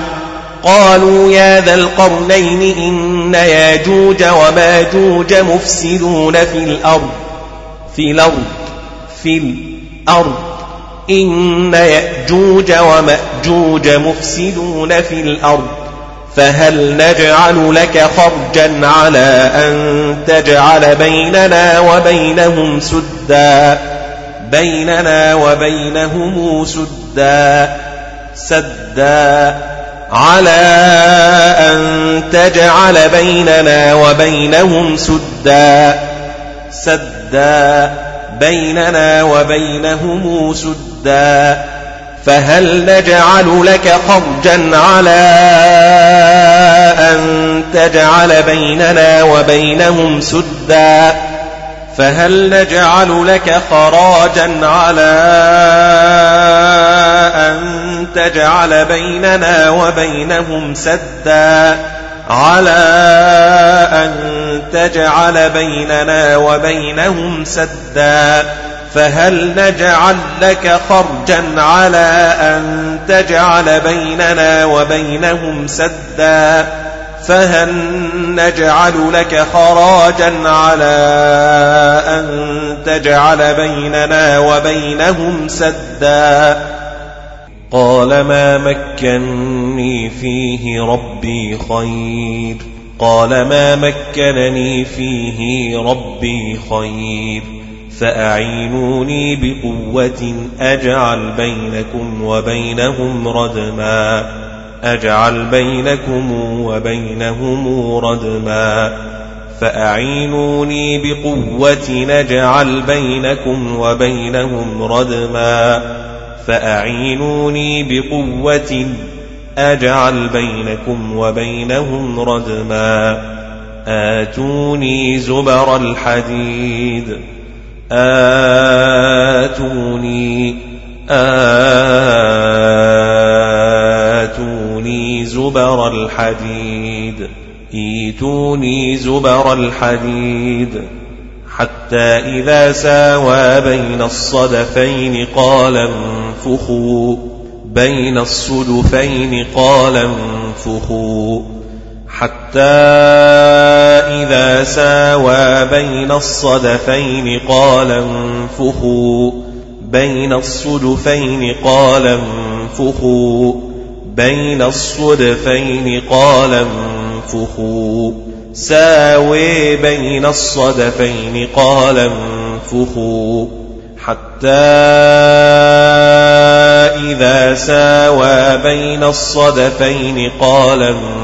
قالوا يا ذا القرنين إن ياجوج وماجوج مفسدون في الأرض في الأرض في الأرض. إن يأجوج ومأجوج مفسدون في الأرض. فهل نجعل لك خرجا على أن تجعل بيننا وبينهم سدا؟ بيننا وبينهم سدا سدا. على أن تجعل بيننا وبينهم سدا سدا. بيننا وبينهم سدا. فهل نجعل لك خرجا على أن تجعل بيننا وبينهم سدا؟ فهل نجعل لك خراجا على أن تجعل بيننا وبينهم سدا؟ على أن تجعل بيننا وبينهم سدا؟ فهل نجعل لك خرجا على أن تجعل بيننا وبينهم سدا؟ فهل نجعل لك خراجا على أن تجعل بيننا وبينهم سدا؟ قال ما مكني فيه ربي خير. قال ما مكنني فيه ربي خير. فأعينوني بقوة أجعل بينكم وبينهم ردما. أجعل بينكم وبينهم ردما. فأعينوني بقوة نجعل بينكم وبينهم ردما. فأعينوني بقوة أجعل بينكم وبينهم ردما. آتوني زبر الحديد. آتوني آتوني زبر الحديد إيتوني زبر الحديد. حتى إذا ساوى بين الصدفين قال انفخوا بين الصدفين قال انفخوا. حتى إذا ساوى بين الصدفين قال انفخوا بين الصدفين قال انفخوا بين الصدفين قال انفخوا. ساوي بين الصدفين قال انفخوا. حتى إذا ساوى بين الصدفين قال انفخوا.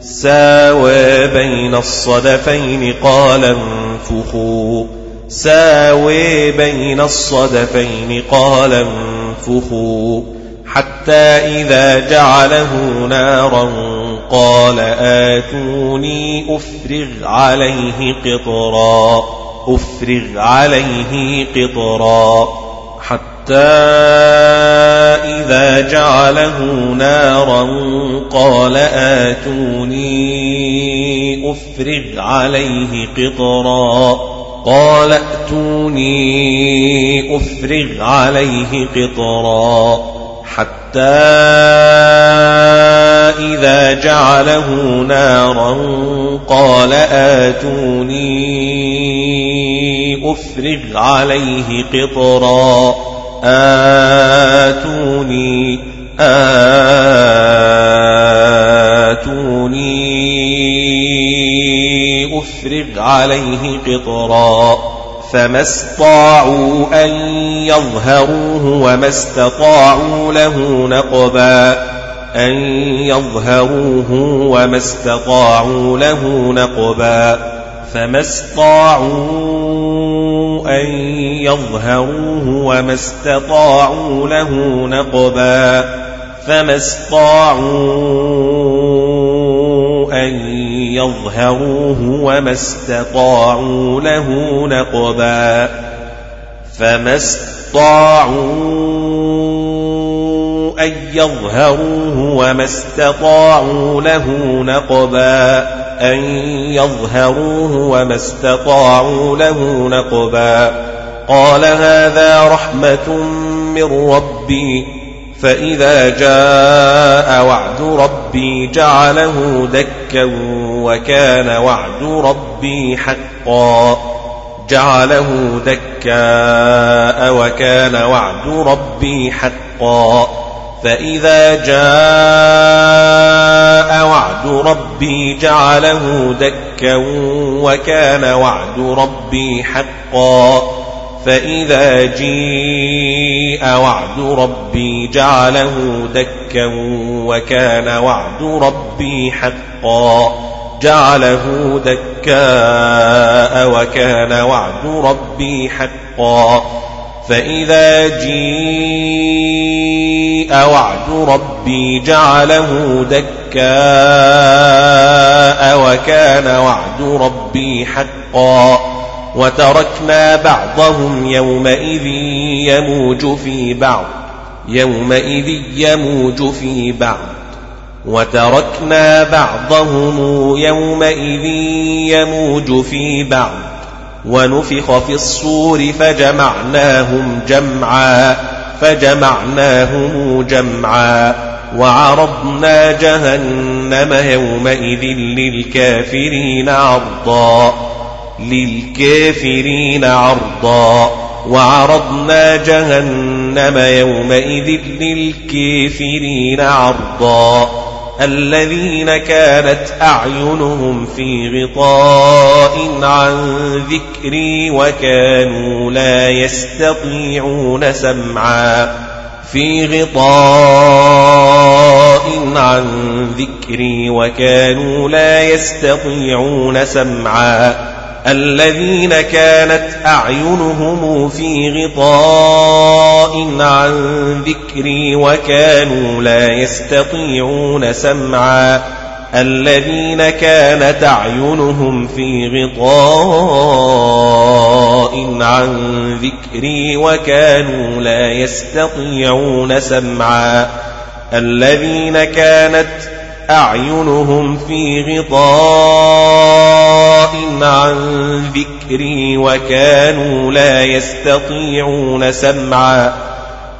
ساوى بين الصدفين قال انفخوا. ساوي بين الصدفين قال انفخوا. حتى إذا جعله نارا قال آتوني أفرغ عليه قطرا. أفرغ عليه قطرا. حتى إذا جعله نارا قال آتوني أفرغ عليه قطرا قال ائتوني أفرغ عليه قطرا حتى إذا جعله نارا قال آتوني أفرغ عليه قطرا آتوني آتوني. أفرغ عليه قطرا. فما استطاعوا أن يظهروه وما استطاعوا له نقبا. أن يظهروه وما استطاعوا له نقبا. فما استطاعوا أن يظهروه وما استطاعوا له نقبا فما استطاعوا أن يظهروه وما استطاعوا له نقبا فما استطاعوا أن يظهروه وما استطاعوا له نقبا أن يظهروه وما استطاعوا له نقبا. قال هذا رحمة من ربي فإذا جاء وعد ربي جعله دكا وكان وعد ربي حقا. جعله دكا وكان وعد ربي حقا. فإذا جاء وعد ربي جعله دكا وكان وعد ربي حقا. فإذا جيء وعد ربي جعله دكا وكان وعد ربي حقا. جعله دكاء وكان وعد ربي حقا. فإذا جيء وعد ربي جعله دكاء وكان وعد ربي حقا وتركنا بعضهم يومئذ يموج في بعض يومئذ يموج في بعض. وتركنا بعضهم يومئذ يموج في بعض ونفخ في الصور فجمعناهم جمعا فجمعناهم جمعا. وعرضنا جهنم يومئذ للكافرين عرضا للكافرين عرضا. وعرضنا جهنم يومئذ للكافرين عرضا. الذين كانت أعينهم في غطاء عن ذكري وكانوا لا يستطيعون سمعا في غطاء عن ذكري وكانوا لا يستطيعون سمعا الذين كانت أعينهم في غطاء عن ذكري وكانوا لا يستطيعون سمعا الذين كانت أعينهم في غطاء عن ذكري وكانوا لا يستطيعون سمعا الذين كانت أعينهم في غطاء عن ذكري وكانوا لا يستطيعون سمعا.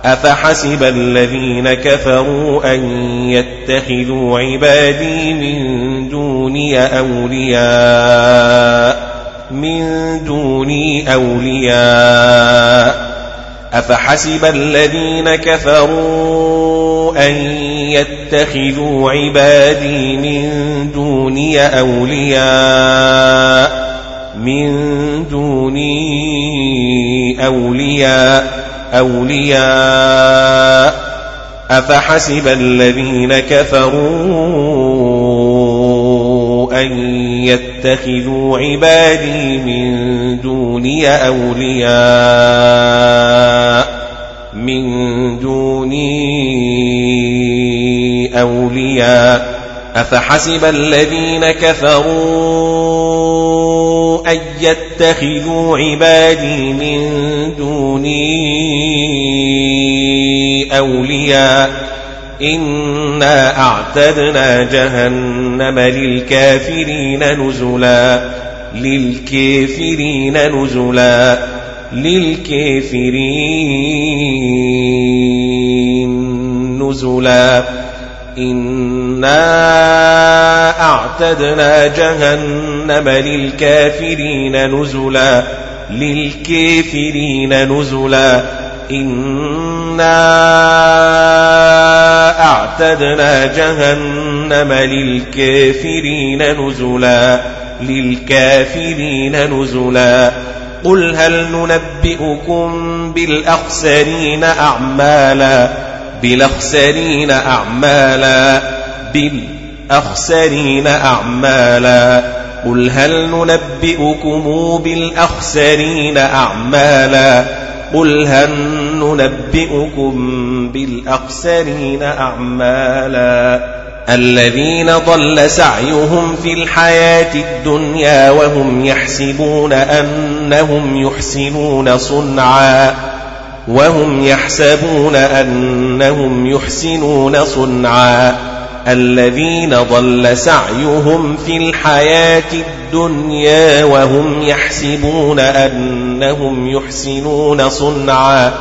أفحسب الذين كفروا أن يتخذوا عبادي من دوني أولياء من دوني أولياء. أفحسب الذين كفروا أن يتخذوا عبادي من دوني أولياء من دوني أولياء أولياء. أفحسب الذين كفروا أن يتخذوا عبادي من دوني أولياء؟ من دوني أولياء أفحسب الذين كفروا أن يتخذوا عبادي من دوني أولياء؟ إنا أعتدنا جهنم للكافرين نزلا للكافرين نزلا. للكافرين نزلا. إنا أعتدنا جهنم للكافرين نزلا. للكافرين نزلا. إنا أعتدنا جهنم للكافرين نزلا. للكافرين نزلا. قل هل ننبئكم بالأخسرين أعمالا؟ بالأخسرين أعمالا. بالأخسرين أعمالا. قل هل ننبئكم بالأخسرين أعمالا؟ قل هل ننبئكم بالأخسرين أعمالا؟ الذين ضل سعيهم في الحياة الدنيا وهم يحسبون أنهم يحسنون صنعا وهم يحسبون أنهم يحسنون صنعا الذين ضل سعيهم في الحياة الدنيا وهم يحسبون أنهم يحسنون صنعا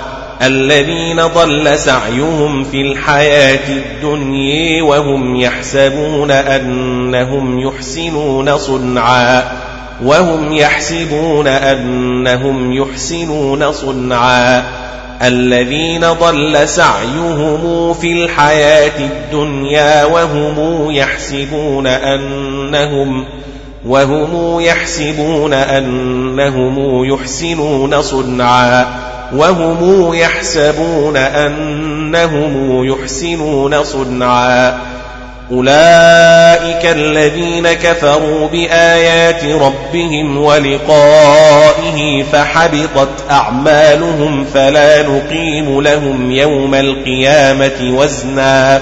الذين ضل سعيهم في الحياة الدنيا وهم يحسبون أنهم يحسنون صنعا وهم يحسبون أنهم يحسنون صنعا. الذين ضل سعيهم في الحياة الدنيا وهم يحسبون أنهم وهم يحسبون أنهم يحسنون صنعا. وهم يحسبون أنهم يحسنون صنعا. أولئك الذين كفروا بآيات ربهم ولقائه فحبطت أعمالهم فلا نقيم لهم يوم القيامة وزنا.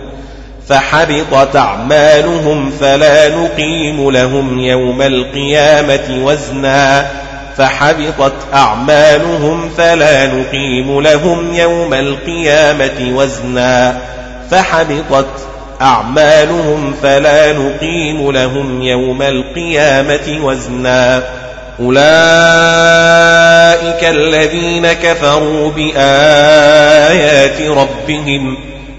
فحبطت أعمالهم فلا نقيم لهم يوم القيامة وزنا فحبطت أعمالهم فلا نقيم لهم يوم القيامة وزنا فحبطت أعمالهم فلا نقيم لهم يوم القيامة وزنا أولئك الذين كفروا بآيات ربهم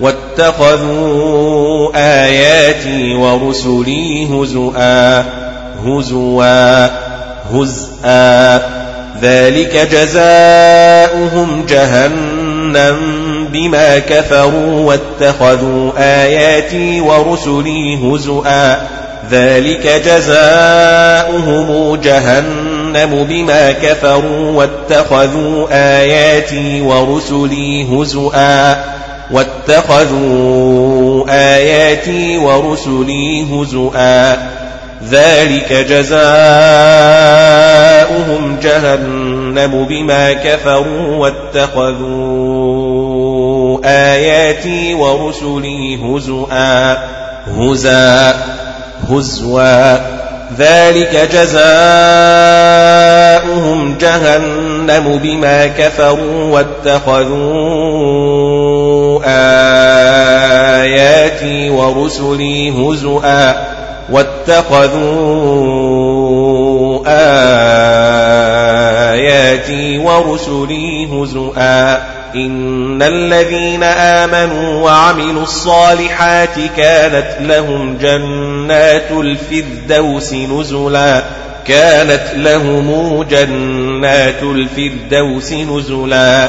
واتخذوا آياتي ورسلي هزؤا هزوا هزءا. ذلك جزاؤهم جهنم بما كفروا واتخذوا آياتي ورسلي هزؤا. ذلك جزاؤهم جهنم بما كفروا واتخذوا آياتي ورسلي هزؤا. واتخذوا آياتي ورسلي هزؤا. ذلك جزاؤهم جهنم بما كفروا واتخذوا آياتي ورسلي هزؤا. هزا هزوا. ذلك جزاؤهم جهنم بما كفروا واتخذوا آياتي ورسلي هزؤا واتخذوا آياتي ورسلي هزؤا إن الذين آمنوا وعملوا الصالحات كانت لهم جنات الفردوس نزلا كانت لهم جنات الفردوس نزلا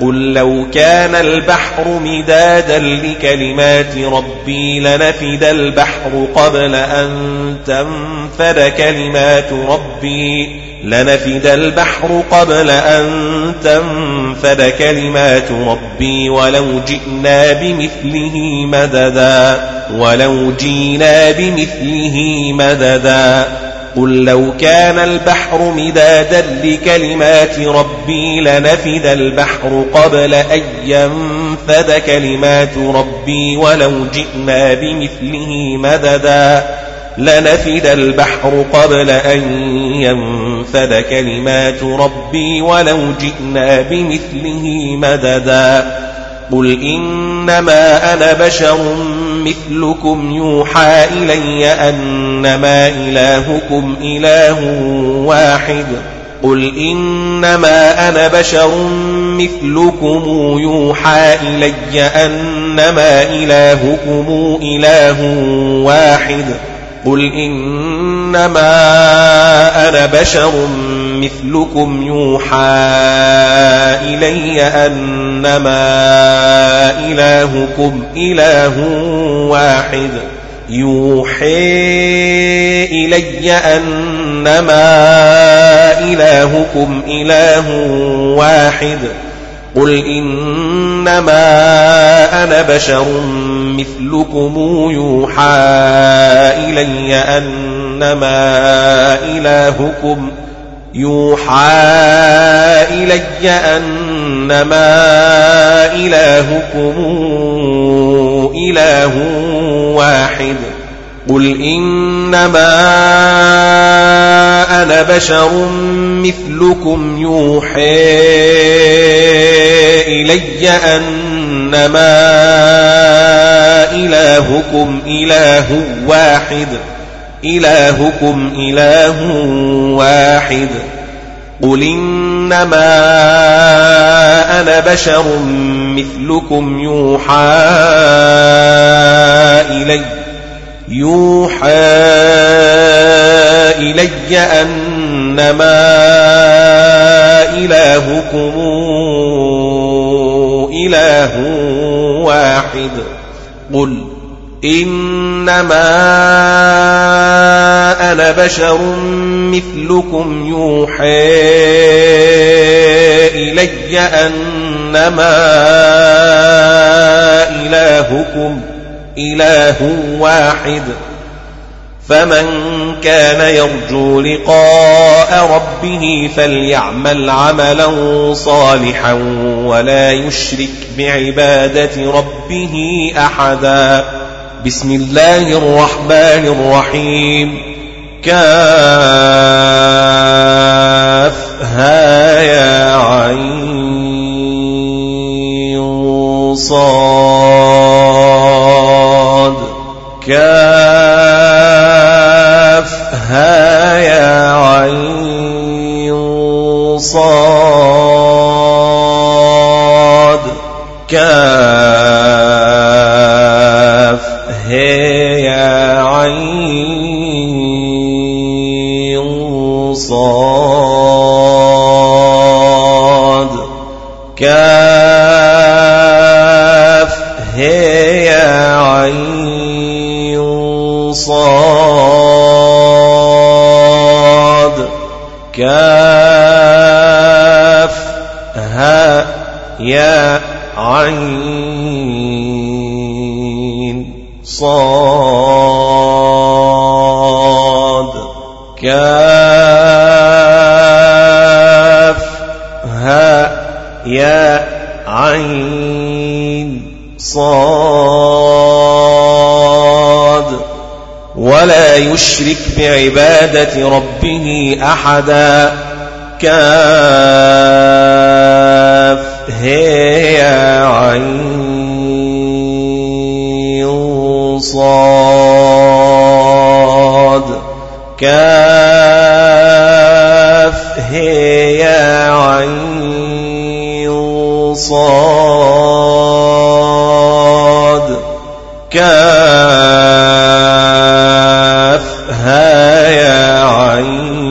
قل لو كان البحر مدادا لكلمات ربي لنفد البحر قبل أن تنفد كلمات ربي لنفد البحر قبل أن تنفد كلمات ربي ولو جئنا بمثله مددا ولو جينا بمثله مددا قل لو كان البحر مدادا لكلمات ربي لنفد البحر قبل أن ينفد كلمات ربي ولو جئنا بمثله مددا لنفد البحر قبل أن ينفد كلمات ربي ولو جئنا بمثله مددا قل إنما أنا بشر مثلكم يوحى إلي أنما إلهكم إله واحد قل إنما أنا بشر مثلكم يوحى إلي أنما إلهكم إله واحد قل إنما أنا بشر مثلكم يوحى إلي أنما إلهكم إله واحد يوحي إلي أنما إلهكم إله واحد قل إنما أنا بشر مثلكم يوحى إلي أنما إلهكم يوحى إلي أنما إلهكم إله واحد قل إنما أنا بشر مثلكم يوحى إلي أنما إلهكم إله واحد إلهكم إله واحد. قل إنما أنا بشر مثلكم يوحى إلي يوحى إلي أنما إلهكم إله واحد. قل إنما أنا بشر مثلكم يوحى إلي أنما إلهكم إله واحد فمن كان يرجو لقاء ربه فليعمل عملا صالحا ولا يشرك بعبادة ربه أحدا. بسم الله الرحمن الرحيم. كاف ها يا عين. صاد. كاف ها يا عين صاد. كاف هي يا عين صاد. كاف عين صاد. كاف ها يا عين. صاد. كاف ها يا عين. صاد. ولا يشرك بعبادة ربه أحدا. كاف هي عين صاد. كاف هي عين صاد. كاف ها يا عين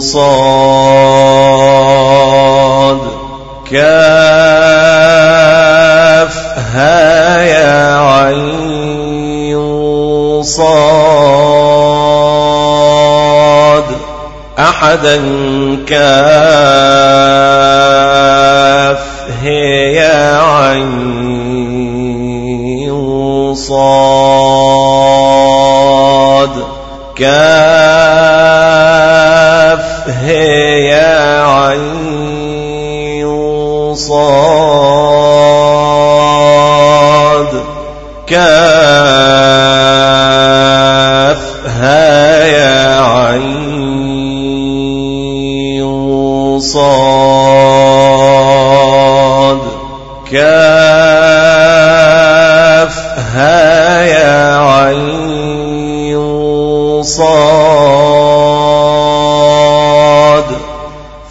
صاد. كاف ها يا عين صاد. أحدا كاف هي عين صاد. كاف هي عين صاد. كاف يا عين صاد. كاف ها يا عين صاد.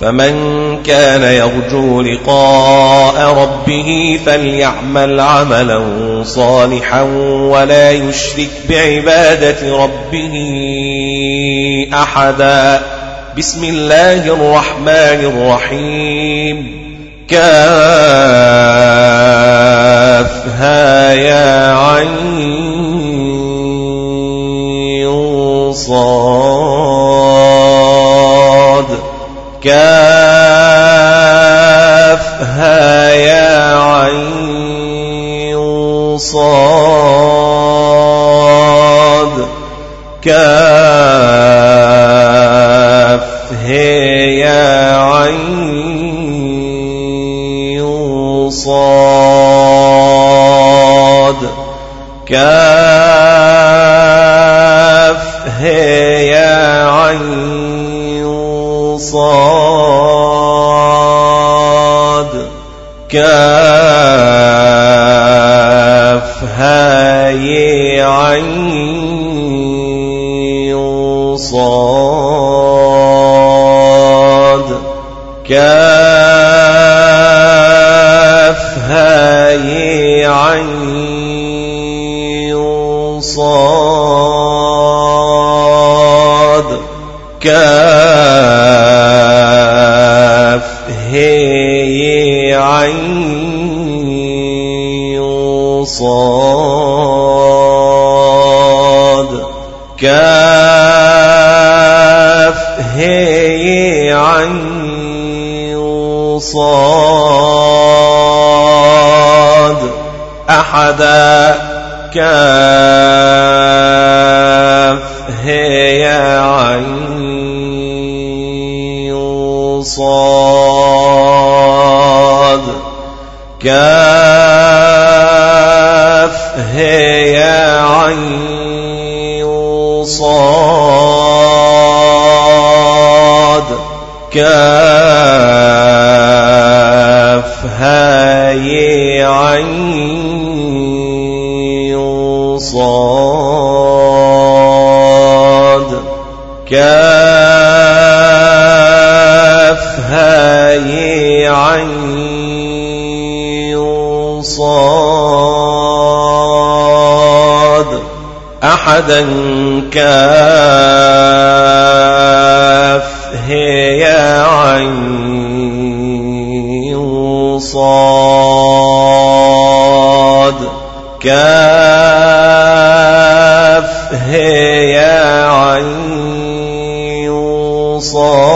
فمن كان يرجو لقاء ربه فليعمل عملا صالحا ولا يشرك بعبادة ربه أحدا. بسم الله الرحمن الرحيم. كافها يا عين صاد. كافها يا عين صاد. كافها يا عين صاد. كاف يا عين صاد. كاف هاي عين صاد. كاف هاي عين صاد كاف هي عين صاد كاف هي عين صاد أحدا كاف هي عين صاد كاف هي عين صاد كاف هاي عين صاد. كاف هاي عين صاد. أحدا كاف هي عين صاد. كاف هي عين صاد.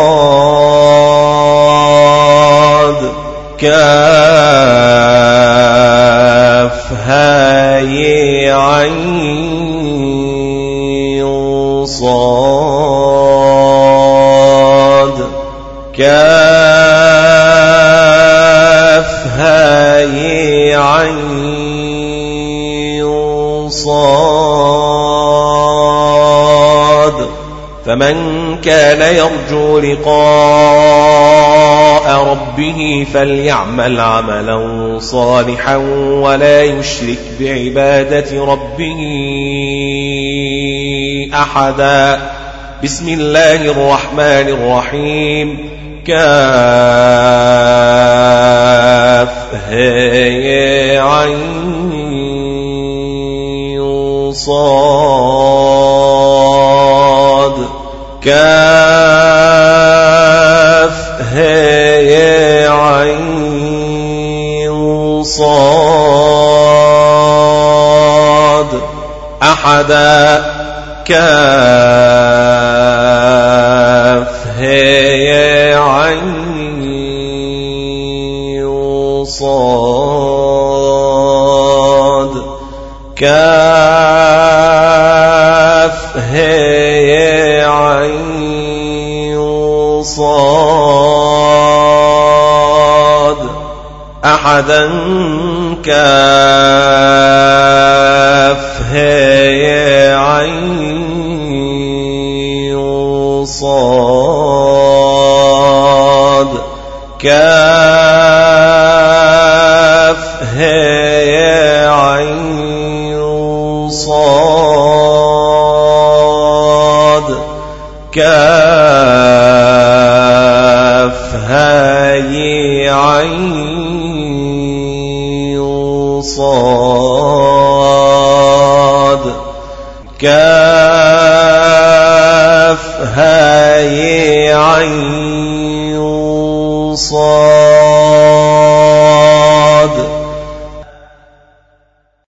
كاف هاي عين صاد. كاف هاي عين صاد. فمن كان يرجو لقاء ربه فليعمل عملا صالحا ولا يشرك بعبادة ربه أحدا. بسم الله الرحمن الرحيم. كاف عين صاد. كاف عين صاد. أحدا كاف هي عين صاد كاف هي عين صاد أحدا كاف هي عين صاد كاف هي عين صاد. كاف هاي عين صاد. كاف هاي عين صاد